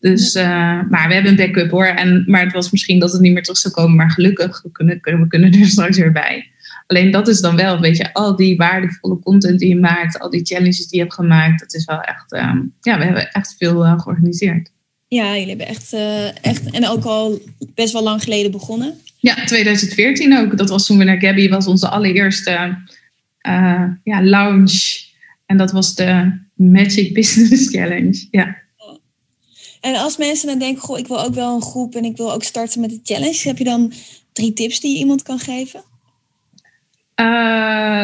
Dus, uh, maar we hebben een backup hoor. En, maar het was misschien dat het niet meer terug zou komen. Maar gelukkig, we kunnen, we kunnen er straks weer bij. Alleen dat is dan wel, weet je, al die waardevolle content die je maakt, al die challenges die je hebt gemaakt, dat is wel echt, uh, ja, we hebben echt veel uh, georganiseerd. Ja, jullie hebben echt, uh, echt, en ook al best wel lang geleden begonnen. Ja, 2014 ook. Dat was toen we naar Gabby, was onze allereerste uh, ja, lounge. En dat was de Magic Business Challenge. Ja. En als mensen dan denken, goh, ik wil ook wel een groep en ik wil ook starten met de challenge, heb je dan drie tips die je iemand kan geven? Uh,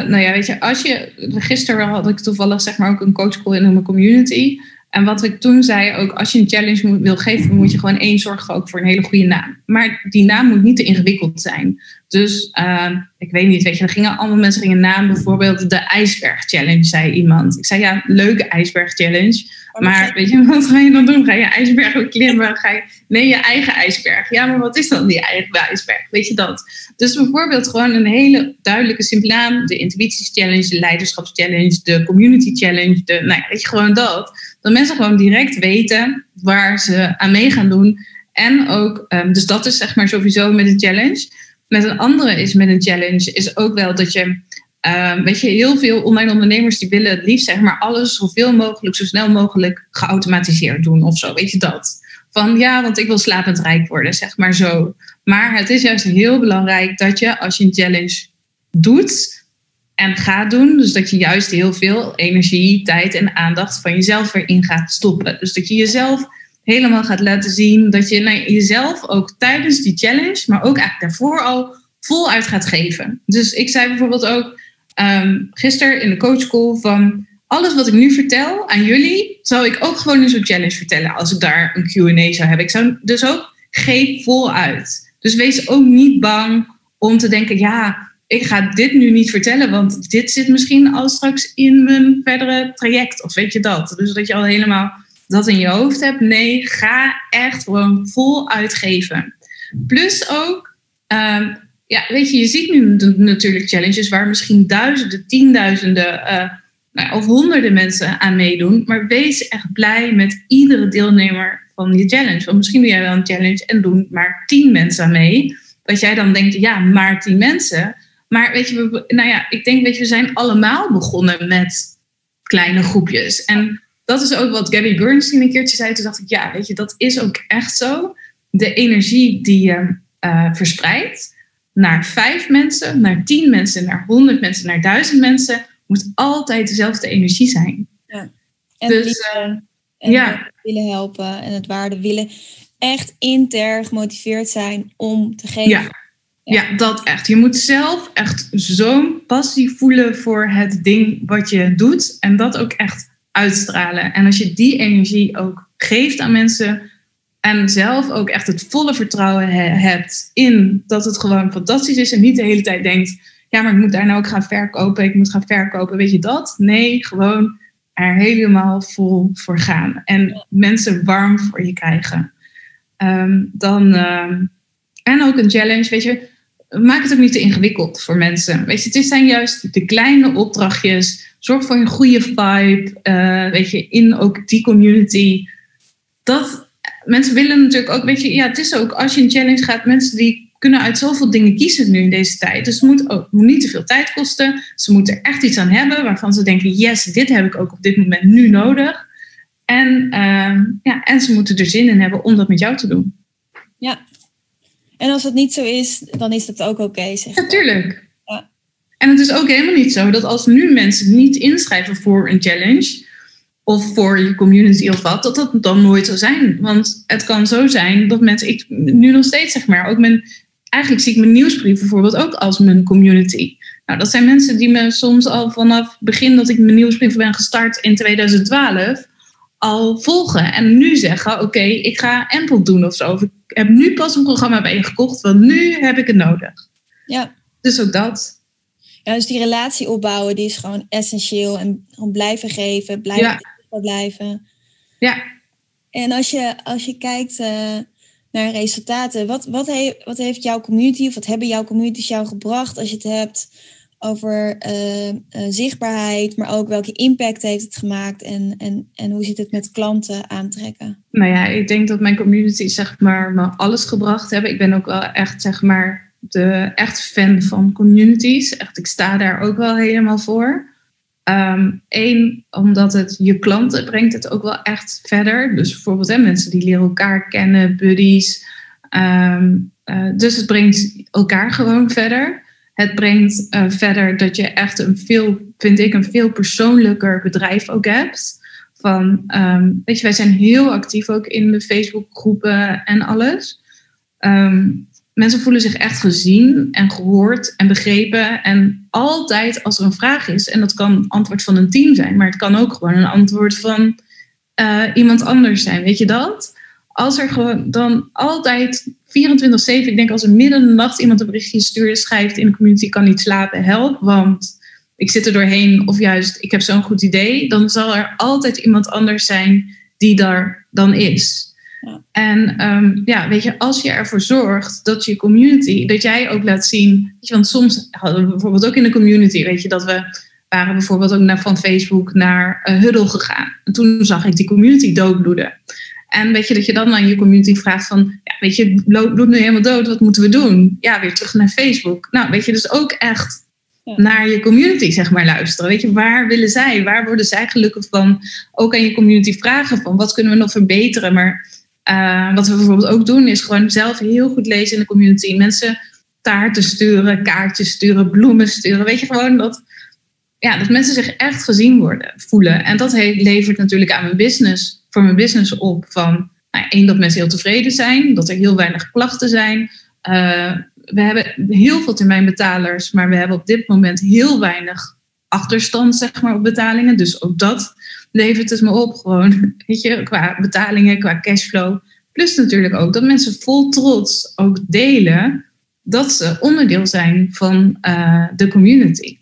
nou ja, weet je, als je. Gisteren had ik toevallig zeg maar ook een coachcall in mijn community. En wat ik toen zei, ook als je een challenge moet, wil geven, moet je gewoon één zorgen ook voor een hele goede naam. Maar die naam moet niet te ingewikkeld zijn. Dus uh, ik weet niet, weet je, er gingen allemaal mensen gingen naam, bijvoorbeeld de IJsberg Challenge, zei iemand. Ik zei ja, leuke IJsberg Challenge. Maar weet je, wat ga je dan doen? Ga je ijsbergen klimmen? Ga je, nee, je eigen ijsberg. Ja, maar wat is dan die eigen ijsberg? Weet je dat? Dus bijvoorbeeld gewoon een hele duidelijke, simpele naam. De Intuïties Challenge, de Leiderschapschallenge, de Community Challenge. De, nou ja, weet je, gewoon dat. Dat mensen gewoon direct weten waar ze aan mee gaan doen. En ook, um, dus dat is zeg maar sowieso met een challenge. Met een andere is met een challenge, is ook wel dat je Uh, weet je, heel veel online ondernemers die willen het liefst zeg maar alles zoveel mogelijk, zo snel mogelijk geautomatiseerd doen of zo. Weet je dat? Van ja, want ik wil slapend rijk worden, zeg maar zo. Maar het is juist heel belangrijk dat je als je een challenge doet en gaat doen, dus dat je juist heel veel energie, tijd en aandacht van jezelf erin gaat stoppen. Dus dat je jezelf helemaal gaat laten zien dat je nou, jezelf ook tijdens die challenge, maar ook eigenlijk daarvoor al voluit gaat geven. Dus ik zei bijvoorbeeld ook, um, gisteren in de coachcall van alles wat ik nu vertel aan jullie, zou ik ook gewoon in zo'n challenge vertellen als ik daar een QA zou hebben. Ik zou dus ook geef voluit. Dus wees ook niet bang om te denken, ja, ik ga dit nu niet vertellen, want dit zit misschien al straks in mijn verdere traject. Of weet je dat? Dus dat je al helemaal dat in je hoofd hebt. Nee, ga echt gewoon vol uitgeven. Plus ook, um, ja, weet je, je ziet nu natuurlijk challenges waar misschien duizenden, tienduizenden uh, nou, of honderden mensen aan meedoen. Maar wees echt blij met iedere deelnemer van je challenge. Want misschien doe jij wel een challenge en doen maar tien mensen aan mee. Dat jij dan denkt, ja, maar tien mensen. Maar weet je, we, nou ja, ik denk, weet je, we zijn allemaal begonnen met kleine groepjes. En dat is ook wat Gabby Bernstein een keertje zei. Toen dacht ik, ja, weet je, dat is ook echt zo. De energie die je uh, verspreidt naar vijf mensen, naar tien mensen, naar honderd mensen, naar duizend mensen, moet altijd dezelfde energie zijn. Ja. En, dus, liefde, en ja. willen helpen en het waarde willen. Echt inter gemotiveerd zijn om te geven. Ja. Ja. dat echt. Je moet zelf echt zo'n passie voelen voor het ding wat je doet. En dat ook echt uitstralen. En als je die energie ook geeft aan mensen, en zelf ook echt het volle vertrouwen hebt in dat het gewoon fantastisch is. En niet de hele tijd denkt, ja, maar ik moet daar nou ook gaan verkopen. Ik moet gaan verkopen, weet je dat? Nee, gewoon er helemaal vol voor gaan en mensen warm voor je krijgen. Ehm, dan, ehm, en ook een challenge, weet je, maak het ook niet te ingewikkeld voor mensen. Weet je, het zijn juist de kleine opdrachtjes. Zorg voor een goede vibe, uh, weet je, in ook die community. Dat mensen willen natuurlijk ook, weet je, ja, het is ook als je een challenge gaat, mensen die kunnen uit zoveel dingen kiezen nu in deze tijd. Dus het moet ook moet niet te veel tijd kosten. Ze moeten er echt iets aan hebben waarvan ze denken: yes, dit heb ik ook op dit moment nu nodig. En, uh, ja, en ze moeten er zin in hebben om dat met jou te doen. Ja. En als dat niet zo is, dan is dat ook oké. Okay, zeg Natuurlijk. Ja. En het is ook helemaal niet zo dat als nu mensen niet inschrijven voor een challenge of voor je community of wat, dat dat dan nooit zou zijn. Want het kan zo zijn dat mensen, ik nu nog steeds zeg maar, ook mijn eigenlijk zie ik mijn nieuwsbrief bijvoorbeeld ook als mijn community. Nou, dat zijn mensen die me soms al vanaf begin dat ik mijn nieuwsbrief ben gestart in 2012 al volgen en nu zeggen: Oké, ik ga Ample doen of zo. Of ik heb nu pas een programma bij je gekocht, want nu heb ik het nodig. Ja. Dus ook dat. Ja, dus die relatie opbouwen, die is gewoon essentieel. En gewoon blijven geven, blijven ja. blijven. Ja. En als je, als je kijkt. Uh, naar resultaten. Wat, wat, he, wat heeft jouw community of wat hebben jouw communities jou gebracht als je het hebt over uh, uh, zichtbaarheid, maar ook welke impact heeft het gemaakt en, en, en hoe zit het met klanten aantrekken? Nou ja, ik denk dat mijn community zeg maar me alles gebracht hebben. Ik ben ook wel echt zeg maar de echt fan van communities. Echt, ik sta daar ook wel helemaal voor. Eén, ehm, omdat het je klanten brengt het ook wel echt verder. Dus bijvoorbeeld hè, mensen die leren elkaar kennen, buddies. Ehm, eh, dus het brengt elkaar gewoon verder. Het brengt uh, verder dat je echt een veel, vind ik, een veel persoonlijker bedrijf ook hebt. Van, um, weet je, wij zijn heel actief ook in de Facebookgroepen en alles mensen voelen zich echt gezien en gehoord en begrepen. En altijd als er een vraag is, en dat kan antwoord van een team zijn, maar het kan ook gewoon een antwoord van uh, iemand anders zijn. Weet je dat? Als er gewoon dan altijd 24-7, ik denk als er midden in de nacht iemand een berichtje stuurt, schrijft in de community kan niet slapen, help, want ik zit er doorheen of juist ik heb zo'n goed idee, dan zal er altijd iemand anders zijn die daar dan is. En um, ja, weet je, als je ervoor zorgt dat je community, dat jij ook laat zien, je, want soms hadden we bijvoorbeeld ook in de community, weet je, dat we waren bijvoorbeeld ook naar, van Facebook naar uh, Huddle gegaan. En toen zag ik die community doodbloeden. En weet je, dat je dan aan je community vraagt van, ja, weet je, bloed nu helemaal dood, wat moeten we doen? Ja, weer terug naar Facebook. Nou, weet je, dus ook echt naar je community, zeg maar, luisteren. Weet je, waar willen zij? Waar worden zij gelukkig van? Ook aan je community vragen van, wat kunnen we nog verbeteren? Maar uh, wat we bijvoorbeeld ook doen, is gewoon zelf heel goed lezen in de community. Mensen taarten sturen, kaartjes sturen, bloemen sturen. Weet je gewoon dat, ja, dat mensen zich echt gezien worden, voelen. En dat levert natuurlijk aan mijn business, mijn business op van nou, één, dat mensen heel tevreden zijn, dat er heel weinig klachten zijn. Uh, we hebben heel veel termijnbetalers, maar we hebben op dit moment heel weinig achterstand zeg maar, op betalingen. Dus ook dat levert het me op gewoon, weet je, qua betalingen, qua cashflow. Plus natuurlijk ook dat mensen vol trots ook delen dat ze onderdeel zijn van uh, de community.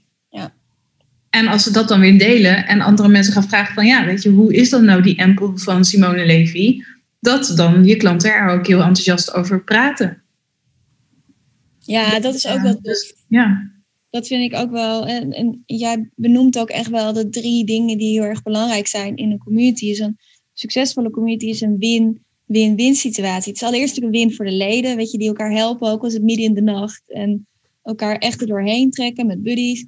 En als ze dat dan weer delen en andere mensen gaan vragen van ja, weet je, hoe is dan nou die empel van Simone Levy? Dat dan je klanten er ook heel enthousiast over praten. Ja, dat is ook wel dus, Ja dat vind ik ook wel. En, en jij benoemt ook echt wel de drie dingen die heel erg belangrijk zijn in een community. Dus een succesvolle community is een win-win-win situatie. Het is allereerst een win voor de leden, weet je, die elkaar helpen, ook als het midden in de nacht. En elkaar echt er doorheen trekken met buddies.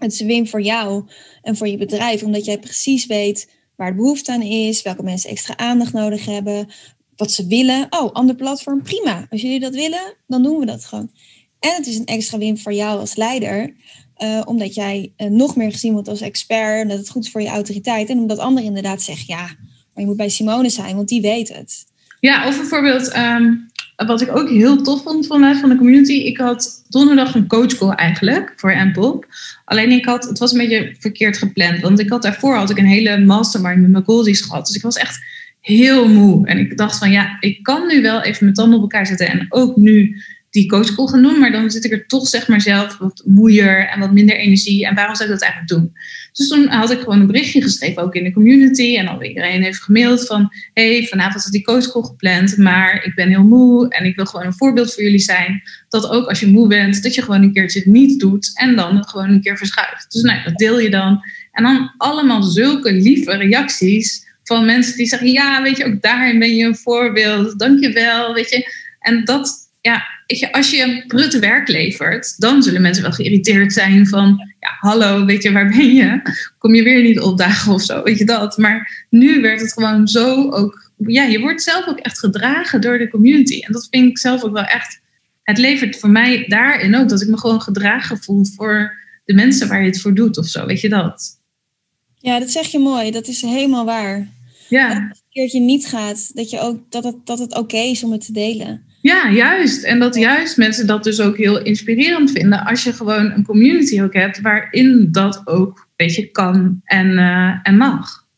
Het is een win voor jou en voor je bedrijf, omdat jij precies weet waar de behoefte aan is, welke mensen extra aandacht nodig hebben, wat ze willen. Oh, ander platform, prima. Als jullie dat willen, dan doen we dat gewoon. En het is een extra win voor jou als leider. Uh, omdat jij uh, nog meer gezien wordt als expert. Dat het goed is voor je autoriteit. En omdat anderen inderdaad zeggen: ja, maar je moet bij Simone zijn, want die weet het. Ja, of bijvoorbeeld, um, wat ik ook heel tof vond vanuit van de community. Ik had donderdag een coachcall eigenlijk voor Ampop. Alleen ik had, het was een beetje verkeerd gepland. Want ik had daarvoor had ik een hele mastermind met mijn goldies gehad. Dus ik was echt heel moe. En ik dacht van ja, ik kan nu wel even mijn tanden op elkaar zetten. En ook nu die coachcall gaan doen, maar dan zit ik er toch zeg maar zelf wat moeier en wat minder energie. En waarom zou ik dat eigenlijk doen? Dus toen had ik gewoon een berichtje geschreven, ook in de community. En al iedereen heeft gemaild van, hey, vanavond is die coachcall gepland, maar ik ben heel moe en ik wil gewoon een voorbeeld voor jullie zijn. Dat ook als je moe bent, dat je gewoon een keertje het niet doet en dan gewoon een keer verschuift. Dus nou, dat deel je dan. En dan allemaal zulke lieve reacties van mensen die zeggen, ja, weet je, ook daarin ben je een voorbeeld, dankjewel, weet je. En dat, ja, je, als je brutte werk levert, dan zullen mensen wel geïrriteerd zijn van, ja, hallo, weet je, waar ben je? Kom je weer niet opdagen of zo, weet je dat? Maar nu werd het gewoon zo ook, ja, je wordt zelf ook echt gedragen door de community. En dat vind ik zelf ook wel echt, het levert voor mij daarin ook dat ik me gewoon gedragen voel voor de mensen waar je het voor doet of zo, weet je dat? Ja, dat zeg je mooi. Dat is helemaal waar. Ja. Als het een keertje niet gaat, dat, je ook, dat het, dat het oké is om het te delen. Ja, juist. En dat juist mensen dat dus ook heel inspirerend vinden. Als je gewoon een community ook hebt waarin dat ook een beetje kan en, uh, en mag.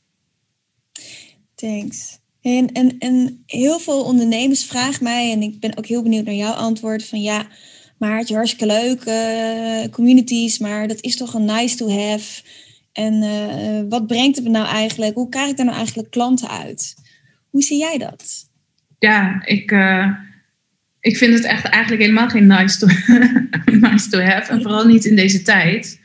Thanks. En, en, en heel veel ondernemers vragen mij, en ik ben ook heel benieuwd naar jouw antwoord, van ja, maar het is hartstikke leuk, uh, communities, maar dat is toch een nice to have. En uh, wat brengt het me nou eigenlijk? Hoe krijg ik daar nou eigenlijk klanten uit? Hoe zie jij dat? Ja, ik, ik vind het echt eigenlijk helemaal geen nice to, have. En vooral niet in deze tijd.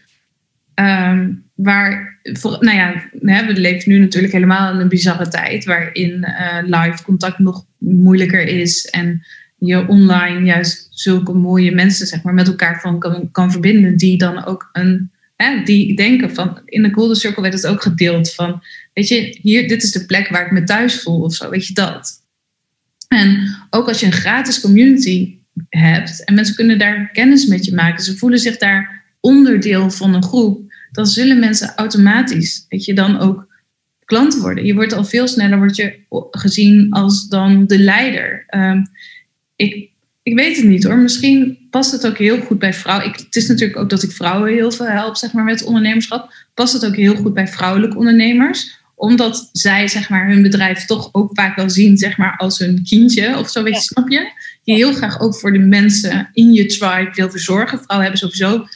Um, waar, nou ja, we leven nu natuurlijk helemaal in een bizarre tijd. Waarin uh, live contact nog moeilijker is. En je online juist zulke mooie mensen zeg maar, met elkaar van kan, kan verbinden. Die dan ook een hè, die denken van, in de Golden Circle werd het ook gedeeld van, weet je, hier, dit is de plek waar ik me thuis voel of zo, weet je dat. En ook als je een gratis community hebt en mensen kunnen daar kennis met je maken, ze voelen zich daar onderdeel van een groep, dan zullen mensen automatisch, weet je, dan ook klant worden. Je wordt al veel sneller wordt je gezien als dan de leider. Um, ik ik weet het niet hoor. Misschien past het ook heel goed bij vrouwen. Ik, het is natuurlijk ook dat ik vrouwen heel veel help zeg maar, met ondernemerschap. Past het ook heel goed bij vrouwelijke ondernemers omdat zij zeg maar, hun bedrijf toch ook vaak wel zien zeg maar, als hun kindje of zo, weet je, snap je? Je heel graag ook voor de mensen in je tribe wil verzorgen. Vrouwen hebben sowieso,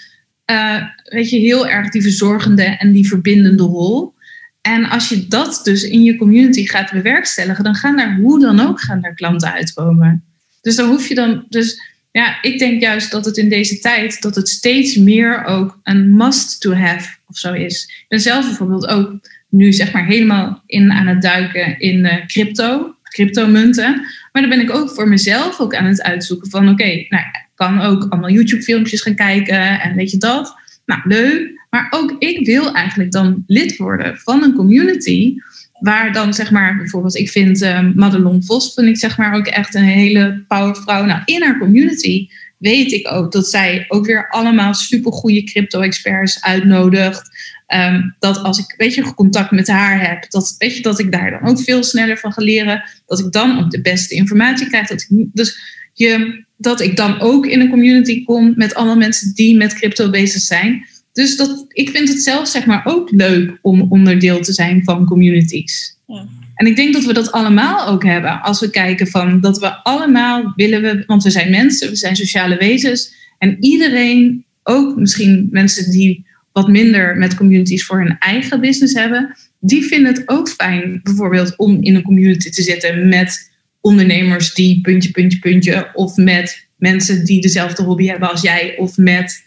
uh, weet je, heel erg die verzorgende en die verbindende rol. En als je dat dus in je community gaat bewerkstelligen, dan gaan daar hoe dan ook gaan daar klanten uitkomen. Dus dan hoef je dan. Dus ja, ik denk juist dat het in deze tijd dat het steeds meer ook een must to have of zo is. Ik ben zelf bijvoorbeeld ook nu zeg maar helemaal in aan het duiken in crypto, cryptomunten. Maar dan ben ik ook voor mezelf ook aan het uitzoeken van oké, nou, ik kan ook allemaal YouTube filmpjes gaan kijken en weet je dat. Nou, leuk. Maar ook ik wil eigenlijk dan lid worden van een community Waar dan zeg maar, bijvoorbeeld, ik vind uh, Madelon Vos, vind ik zeg maar ook echt een hele powervrouw. Nou, in haar community weet ik ook dat zij ook weer allemaal supergoeie crypto-experts uitnodigt. Um, dat als ik weet je, contact met haar heb, dat, weet je, dat ik daar dan ook veel sneller van ga leren. Dat ik dan ook de beste informatie krijg. Dat ik, dus je, dat ik dan ook in een community kom met allemaal mensen die met crypto bezig zijn. Dus dat, ik vind het zelf zeg maar ook leuk om onderdeel te zijn van communities. Ja. En ik denk dat we dat allemaal ook hebben. Als we kijken van dat we allemaal willen we, want we zijn mensen, we zijn sociale wezens. En iedereen, ook misschien mensen die wat minder met communities voor hun eigen business hebben, die vinden het ook fijn bijvoorbeeld om in een community te zitten met ondernemers die puntje, puntje, puntje, of met mensen die dezelfde hobby hebben als jij, of met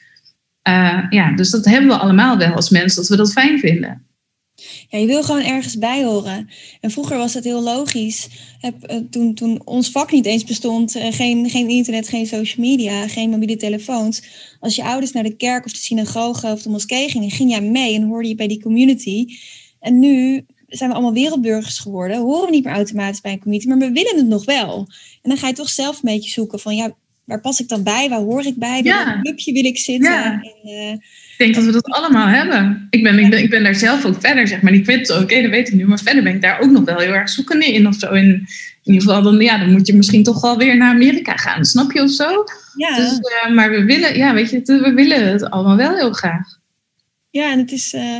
uh, ja, dus dat hebben we allemaal wel als mensen, dat we dat fijn vinden. Ja, je wil gewoon ergens bij horen. En vroeger was dat heel logisch. Heb, uh, toen, toen ons vak niet eens bestond, uh, geen, geen internet, geen social media, geen mobiele telefoons. Als je ouders naar de kerk of de synagoge of de moskee gingen, ging jij mee en hoorde je bij die community. En nu zijn we allemaal wereldburgers geworden, horen we niet meer automatisch bij een community, maar we willen het nog wel. En dan ga je toch zelf een beetje zoeken van, ja, waar pas ik dan bij? Waar hoor ik bij? Ja. Welk clubje wil ik zitten? Ja. En, uh, ik denk dat we dat allemaal hebben. Ik ben, ik ben, ik ben daar zelf ook verder, zeg maar. Ik weet het oké, dat weet ik nu. Maar verder ben ik daar ook nog wel heel erg zoekende in of zo. In, in ieder geval, dan, ja, dan moet je misschien toch wel weer naar Amerika gaan. Snap je of zo? Ja. Dus, uh, maar we willen, ja, weet je, we willen het allemaal wel heel graag. Ja, en het is... Uh,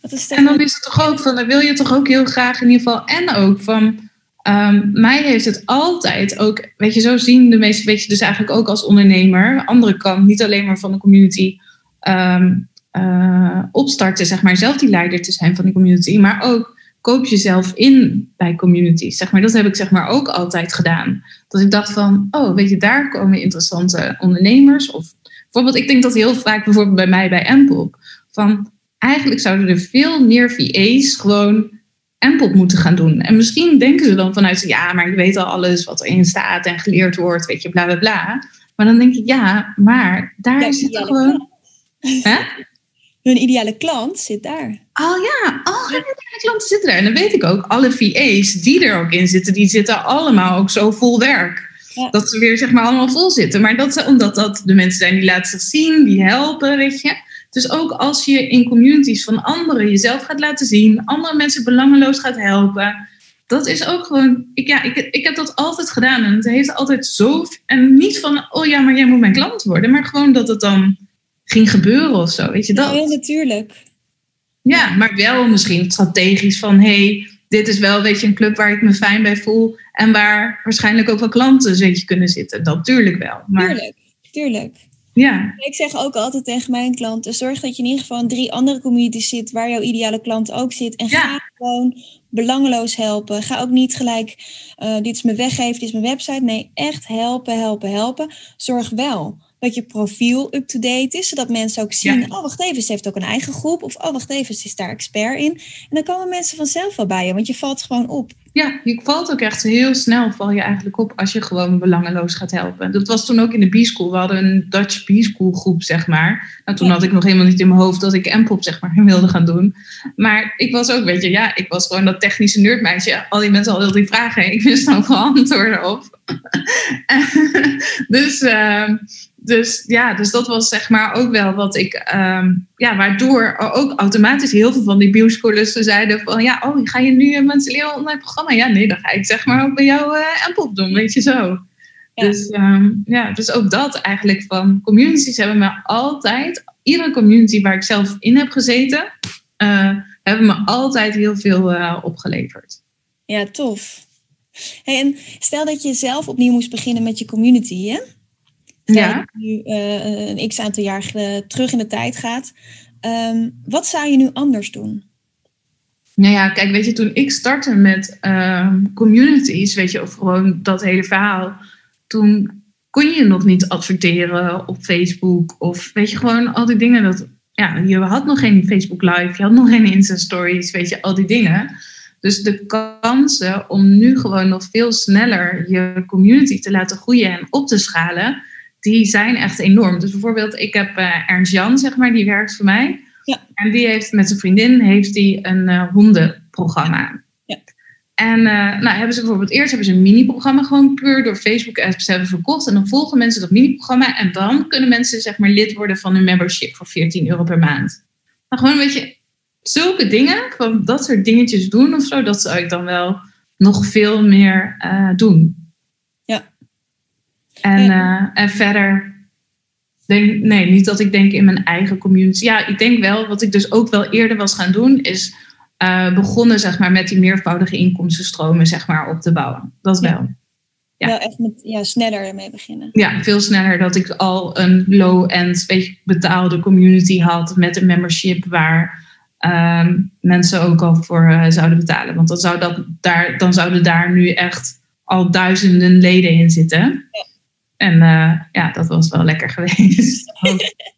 wat is en dan is het toch ook van, dan wil je toch ook heel graag in ieder geval... En ook van um, mij heeft het altijd ook, weet je, zo zien de meeste, weet je, dus eigenlijk ook als ondernemer, andere kant, niet alleen maar van de community um, uh, opstarten, zeg maar, zelf die leider te zijn van die community, maar ook koop jezelf in bij communities, zeg maar. Dat heb ik zeg maar ook altijd gedaan. Dat ik dacht van, oh, weet je, daar komen interessante ondernemers of bijvoorbeeld, ik denk dat heel vaak bijvoorbeeld bij mij bij Mpop, van eigenlijk zouden er veel meer VA's gewoon Mpop moeten gaan doen. En misschien denken ze dan vanuit, ja, maar ik weet al alles wat erin staat en geleerd wordt, weet je, bla bla bla. Maar dan denk ik, ja, maar daar ja, zit gewoon. Hè? Hun ideale klant zit daar. Oh ja, al hun ideale klanten zitten daar. En dan weet ik ook, alle VA's die er ook in zitten, die zitten allemaal ook zo vol werk. Dat ze weer zeg maar allemaal vol zitten. Maar dat omdat dat de mensen zijn die laten zich zien, die helpen, weet je. Dus ook als je in communities van anderen jezelf gaat laten zien, andere mensen belangeloos gaat helpen. Dat is ook gewoon, ik, ja, ik, ik heb dat altijd gedaan en het heeft altijd zo. En niet van, oh ja, maar jij moet mijn klant worden, maar gewoon dat het dan ging gebeuren of zo, weet je dat? Ja, natuurlijk. Ja, maar wel misschien strategisch van, hey, dit is wel weet je, een club waar ik me fijn bij voel en waar waarschijnlijk ook wel klanten weet je, kunnen zitten. Dat natuurlijk wel. Maar... Tuurlijk, tuurlijk. Ja. Ik zeg ook altijd tegen mijn klanten: zorg dat je in ieder geval in drie andere communities zit waar jouw ideale klant ook zit. En ga gewoon belangeloos helpen. Ga ook niet gelijk: uh, dit is mijn weggeven, dit is mijn website. Nee, echt helpen, helpen, helpen. Zorg wel dat je profiel up-to-date is, zodat mensen ook zien, oh wacht even, ze heeft ook een eigen groep, of oh wacht even, ze is daar expert in. En dan komen mensen vanzelf wel bij je, want je valt gewoon op. Ja, je valt ook echt heel snel, val je eigenlijk op als je gewoon belangeloos gaat helpen. Dat was toen ook in de B-School. We hadden een Dutch B-School groep, zeg maar. Nou, toen had ik nog helemaal niet in mijn hoofd dat ik M-pop, zeg maar, wilde gaan doen. Maar ik was ook, weet je, ja, ik was gewoon dat technische nerdmeisje. Al die mensen hadden die vragen, ik wist dan gewoon antwoorden op. dus... Uh, dus ja, dus dat was zeg maar ook wel wat ik, um, ja, waardoor ook automatisch heel veel van die bioscolers zeiden van, ja, oh, ga je nu mensen leren online programma? Ja, nee, dan ga ik zeg maar ook bij jou uh, Mpop doen, weet je zo. Dus, um, ja, dus ook dat eigenlijk van communities hebben me altijd, iedere community waar ik zelf in heb gezeten, uh, hebben me altijd heel veel uh, opgeleverd. Ja, tof. Hey, en stel dat je zelf opnieuw moest beginnen met je community, hè? ja. nu uh, een x aantal jaar terug in de tijd gaat. Um, wat zou je nu anders doen? Nou ja, kijk, weet je, toen ik startte met um, communities, weet je, of gewoon dat hele verhaal, toen kon je nog niet adverteren op Facebook of weet je, gewoon al die dingen. Dat, ja, je had nog geen Facebook Live, je had nog geen Insta Stories, weet je, al die dingen. Dus de kansen om nu gewoon nog veel sneller je community te laten groeien en op te schalen, die zijn echt enorm. Dus bijvoorbeeld, ik heb uh, Ernst Jan, zeg maar, die werkt voor mij. Ja. En die heeft met zijn vriendin heeft die een uh, hondenprogramma. Ja. En uh, nou, hebben ze bijvoorbeeld eerst hebben ze een mini-programma gewoon puur door Facebook apps hebben verkocht. En dan volgen mensen dat mini-programma. En dan kunnen mensen zeg maar lid worden van hun membership voor 14 euro per maand. Nou, gewoon een beetje zulke dingen, van dat soort dingetjes doen of zo, dat zou ik dan wel nog veel meer doen. En, uh, en verder, denk, nee, niet dat ik denk in mijn eigen community. Ja, ik denk wel, wat ik dus ook wel eerder was gaan doen, is uh, begonnen zeg maar, met die meervoudige inkomstenstromen zeg maar, op te bouwen. Dat wel. Ja. Wel echt met, ja, sneller ermee beginnen. Ja, veel sneller dat ik al een low-end betaalde community had met een membership waar um, mensen ook al voor uh, zouden betalen. Want dan, zou dat daar, dan zouden daar nu echt al duizenden leden in zitten. Ja. En uh, ja, dat was wel lekker geweest.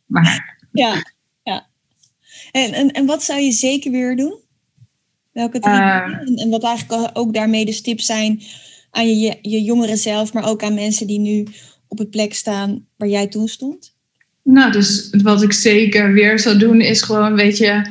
maar, ja, ja. En, en, en wat zou je zeker weer doen? Welke drie uh, en, en, wat eigenlijk ook daarmee de tips zijn aan je, je jongeren zelf, maar ook aan mensen die nu op het plek staan waar jij toen stond? Nou, dus wat ik zeker weer zou doen is gewoon, weet je,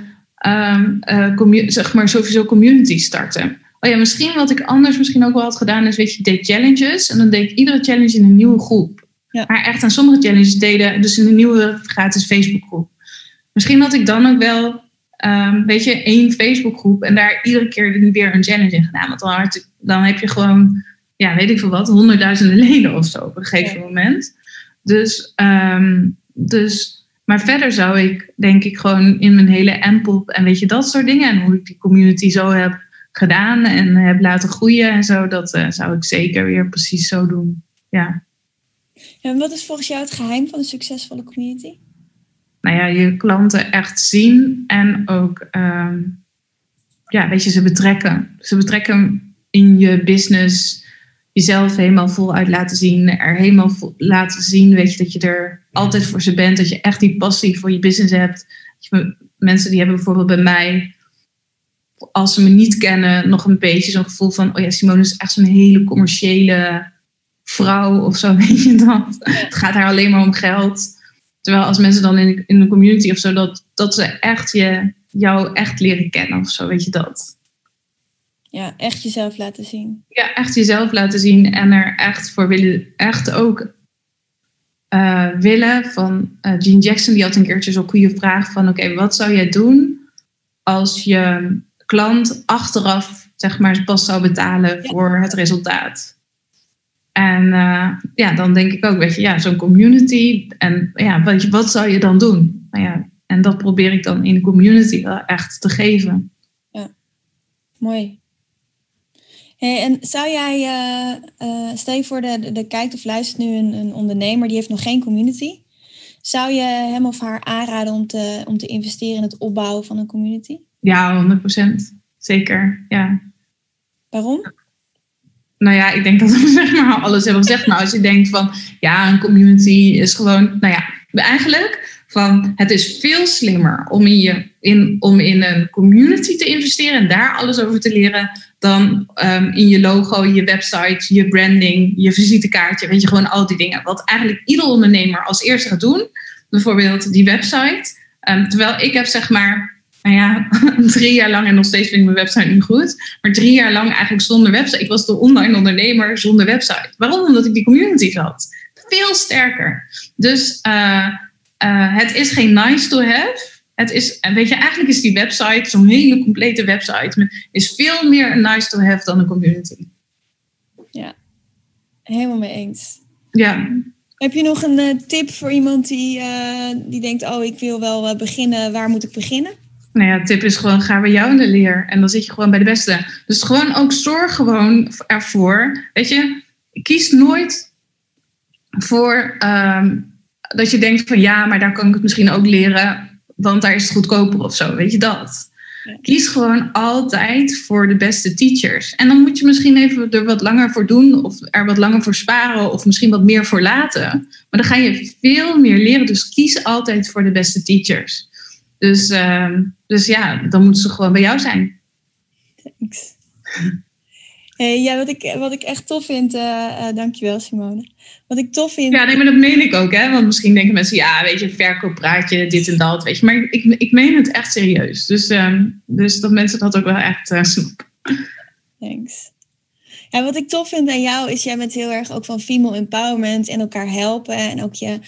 um, uh, zeg maar sowieso community starten. Oh ja, misschien wat ik anders misschien ook wel had gedaan is, weet je, deed challenges. En dan deed ik iedere challenge in een nieuwe groep. Ja. Maar echt aan sommige challenges deden, dus in een nieuwe gratis Facebookgroep. Misschien had ik dan ook wel, um, weet je, één Facebookgroep en daar iedere keer weer een challenge in gedaan. Want dan, had, dan heb je gewoon, ja, weet ik veel wat, honderdduizenden leden of zo op een gegeven moment. Dus, um, dus, maar verder zou ik, denk ik, gewoon in mijn hele Mpop en weet je, dat soort dingen en hoe ik die community zo heb gedaan en heb laten groeien en zo, dat zou ik zeker weer precies zo doen. Ja. En wat is volgens jou het geheim van een succesvolle community? Nou ja, je klanten echt zien en ook, ehm, ja, weet je, ze betrekken. Ze betrekken in je business jezelf helemaal voluit laten zien. Er helemaal laten zien, weet je, dat je er altijd voor ze bent. Dat je echt die passie voor je business hebt. Je, mensen die hebben bijvoorbeeld bij mij, als ze me niet kennen, nog een beetje zo'n gevoel van: oh ja, Simone is echt zo'n hele commerciële vrouw of zo, weet je dat. Het gaat haar alleen maar om geld. Terwijl als mensen dan in, de community of zo, dat, dat ze echt je, jou echt leren kennen of zo, weet je dat. Ja, echt jezelf laten zien. Ja, echt jezelf laten zien en er echt voor willen, echt ook uh, willen. Van uh, Gene Jackson, die had een keertje zo'n goede vraag van, oké, wat zou jij doen als je klant achteraf, zeg maar, pas zou betalen voor het resultaat? En uh, ja, dan denk ik ook, weet je, ja, zo'n community. En ja, wat, wat zou je dan doen? Nou ja, en dat probeer ik dan in de community echt te geven. Ja, mooi. Hey, en zou jij, uh, stel je voor, de, de, kijkt of luistert nu een, een, ondernemer die heeft nog geen community. Zou je hem of haar aanraden om te, om te investeren in het opbouwen van een community? Ja, 100%. Zeker, ja. Waarom? Nou ja, ik denk dat we zeg maar alles hebben gezegd. Maar als je denkt van, ja, een community is gewoon, nou ja, eigenlijk van het is veel slimmer om in, je, in, om in een community te investeren en daar alles over te leren dan um, in je logo, je website, je branding, je visitekaartje, weet je, gewoon al die dingen. Wat eigenlijk ieder ondernemer als eerste gaat doen, bijvoorbeeld die website. Um, terwijl ik heb zeg maar, nou ja, drie jaar lang, en nog steeds vind ik mijn website niet goed, maar drie jaar lang eigenlijk zonder website. Ik was de online ondernemer zonder website. Waarom? Omdat ik die community had. Veel sterker. Dus uh, uh, het is geen nice to have. Het is, weet je, eigenlijk is die website, zo'n hele complete website, is veel meer een nice to have dan een community. Ja, helemaal mee eens. Ja. Heb je nog een uh, tip voor iemand die, uh, die denkt, oh, ik wil wel beginnen, waar moet ik beginnen? Nou ja, tip is gewoon, ga bij jou in de leer. En dan zit je gewoon bij de beste. Dus gewoon ook zorg gewoon ervoor, weet je, kies nooit voor um, dat je denkt van ja, maar daar kan ik het misschien ook leren, want daar is het goedkoper of zo. Weet je dat? Kies gewoon altijd voor de beste teachers. En dan moet je misschien even er wat langer voor doen, of er wat langer voor sparen, of misschien wat meer voor laten. Maar dan ga je veel meer leren. Dus kies altijd voor de beste teachers. Dus, uh, dus ja, dan moeten ze gewoon bij jou zijn. Thanks. Hey, ja, wat ik, wat ik echt tof vind, uh, uh, dankjewel Simone. Wat ik tof vind. Ja, nee, maar dat meen ik ook, hè? Want misschien denken mensen, ja, weet je, verkooppraatje, dit en dat, weet je. Maar ik, ik meen het echt serieus. Dus, um, dus dat mensen dat ook wel echt uh, snappen. Thanks. Ja, wat ik tof vind aan jou is, jij bent heel erg ook van female empowerment en elkaar helpen en ook je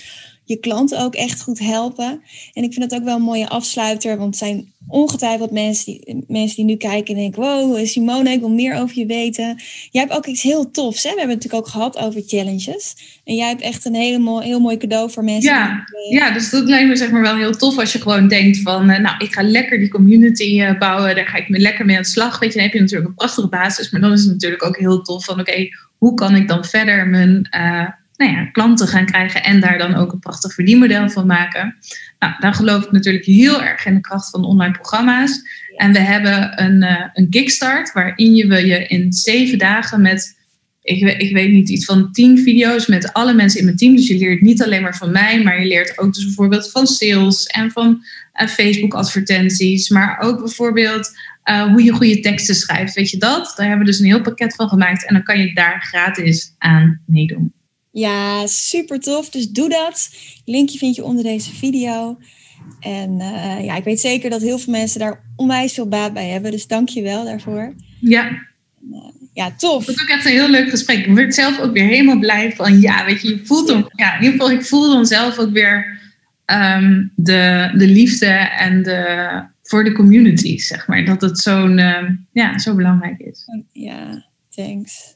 je klanten ook echt goed helpen. En ik vind dat ook wel een mooie afsluiter, want zijn ongetwijfeld mensen die, mensen die nu kijken en denken: Wow, Simone, ik wil meer over je weten. Jij hebt ook iets heel tofs. Hè? We hebben het natuurlijk ook gehad over challenges. En jij hebt echt een hele heel mooi cadeau voor mensen. Ja, die, ja, dus dat lijkt me zeg maar wel heel tof als je gewoon denkt: van uh, nou, ik ga lekker die community uh, bouwen, daar ga ik me lekker mee aan de slag. Weet je, dan heb je natuurlijk een prachtige basis, maar dan is het natuurlijk ook heel tof van: oké, hoe kan ik dan verder mijn. Uh, nou ja, klanten gaan krijgen en daar dan ook een prachtig verdienmodel van maken. Nou, dan geloof ik natuurlijk heel erg in de kracht van online programma's. En we hebben een, uh, een kickstart waarin je, je in zeven dagen met, ik, ik weet niet, iets van tien video's met alle mensen in mijn team. Dus je leert niet alleen maar van mij, maar je leert ook dus bijvoorbeeld van sales en van uh, Facebook advertenties. Maar ook bijvoorbeeld uh, hoe je goede teksten schrijft. Weet je dat? Daar hebben we dus een heel pakket van gemaakt en dan kan je daar gratis aan meedoen. Ja, super tof. Dus doe dat. Linkje vind je onder deze video. En uh, ja, ik weet zeker dat heel veel mensen daar onwijs veel baat bij hebben. Dus dank je wel daarvoor. Ja. En, uh, ja, tof. Het was ook echt een heel leuk gesprek. Ik werd zelf ook weer helemaal blij van, ja, weet je, je voelt hem. Ja, in ieder geval, ik voel dan zelf ook weer um, de, de liefde en de, voor de community, zeg maar. Dat het zo'n, um, ja, zo belangrijk is. Ja, thanks.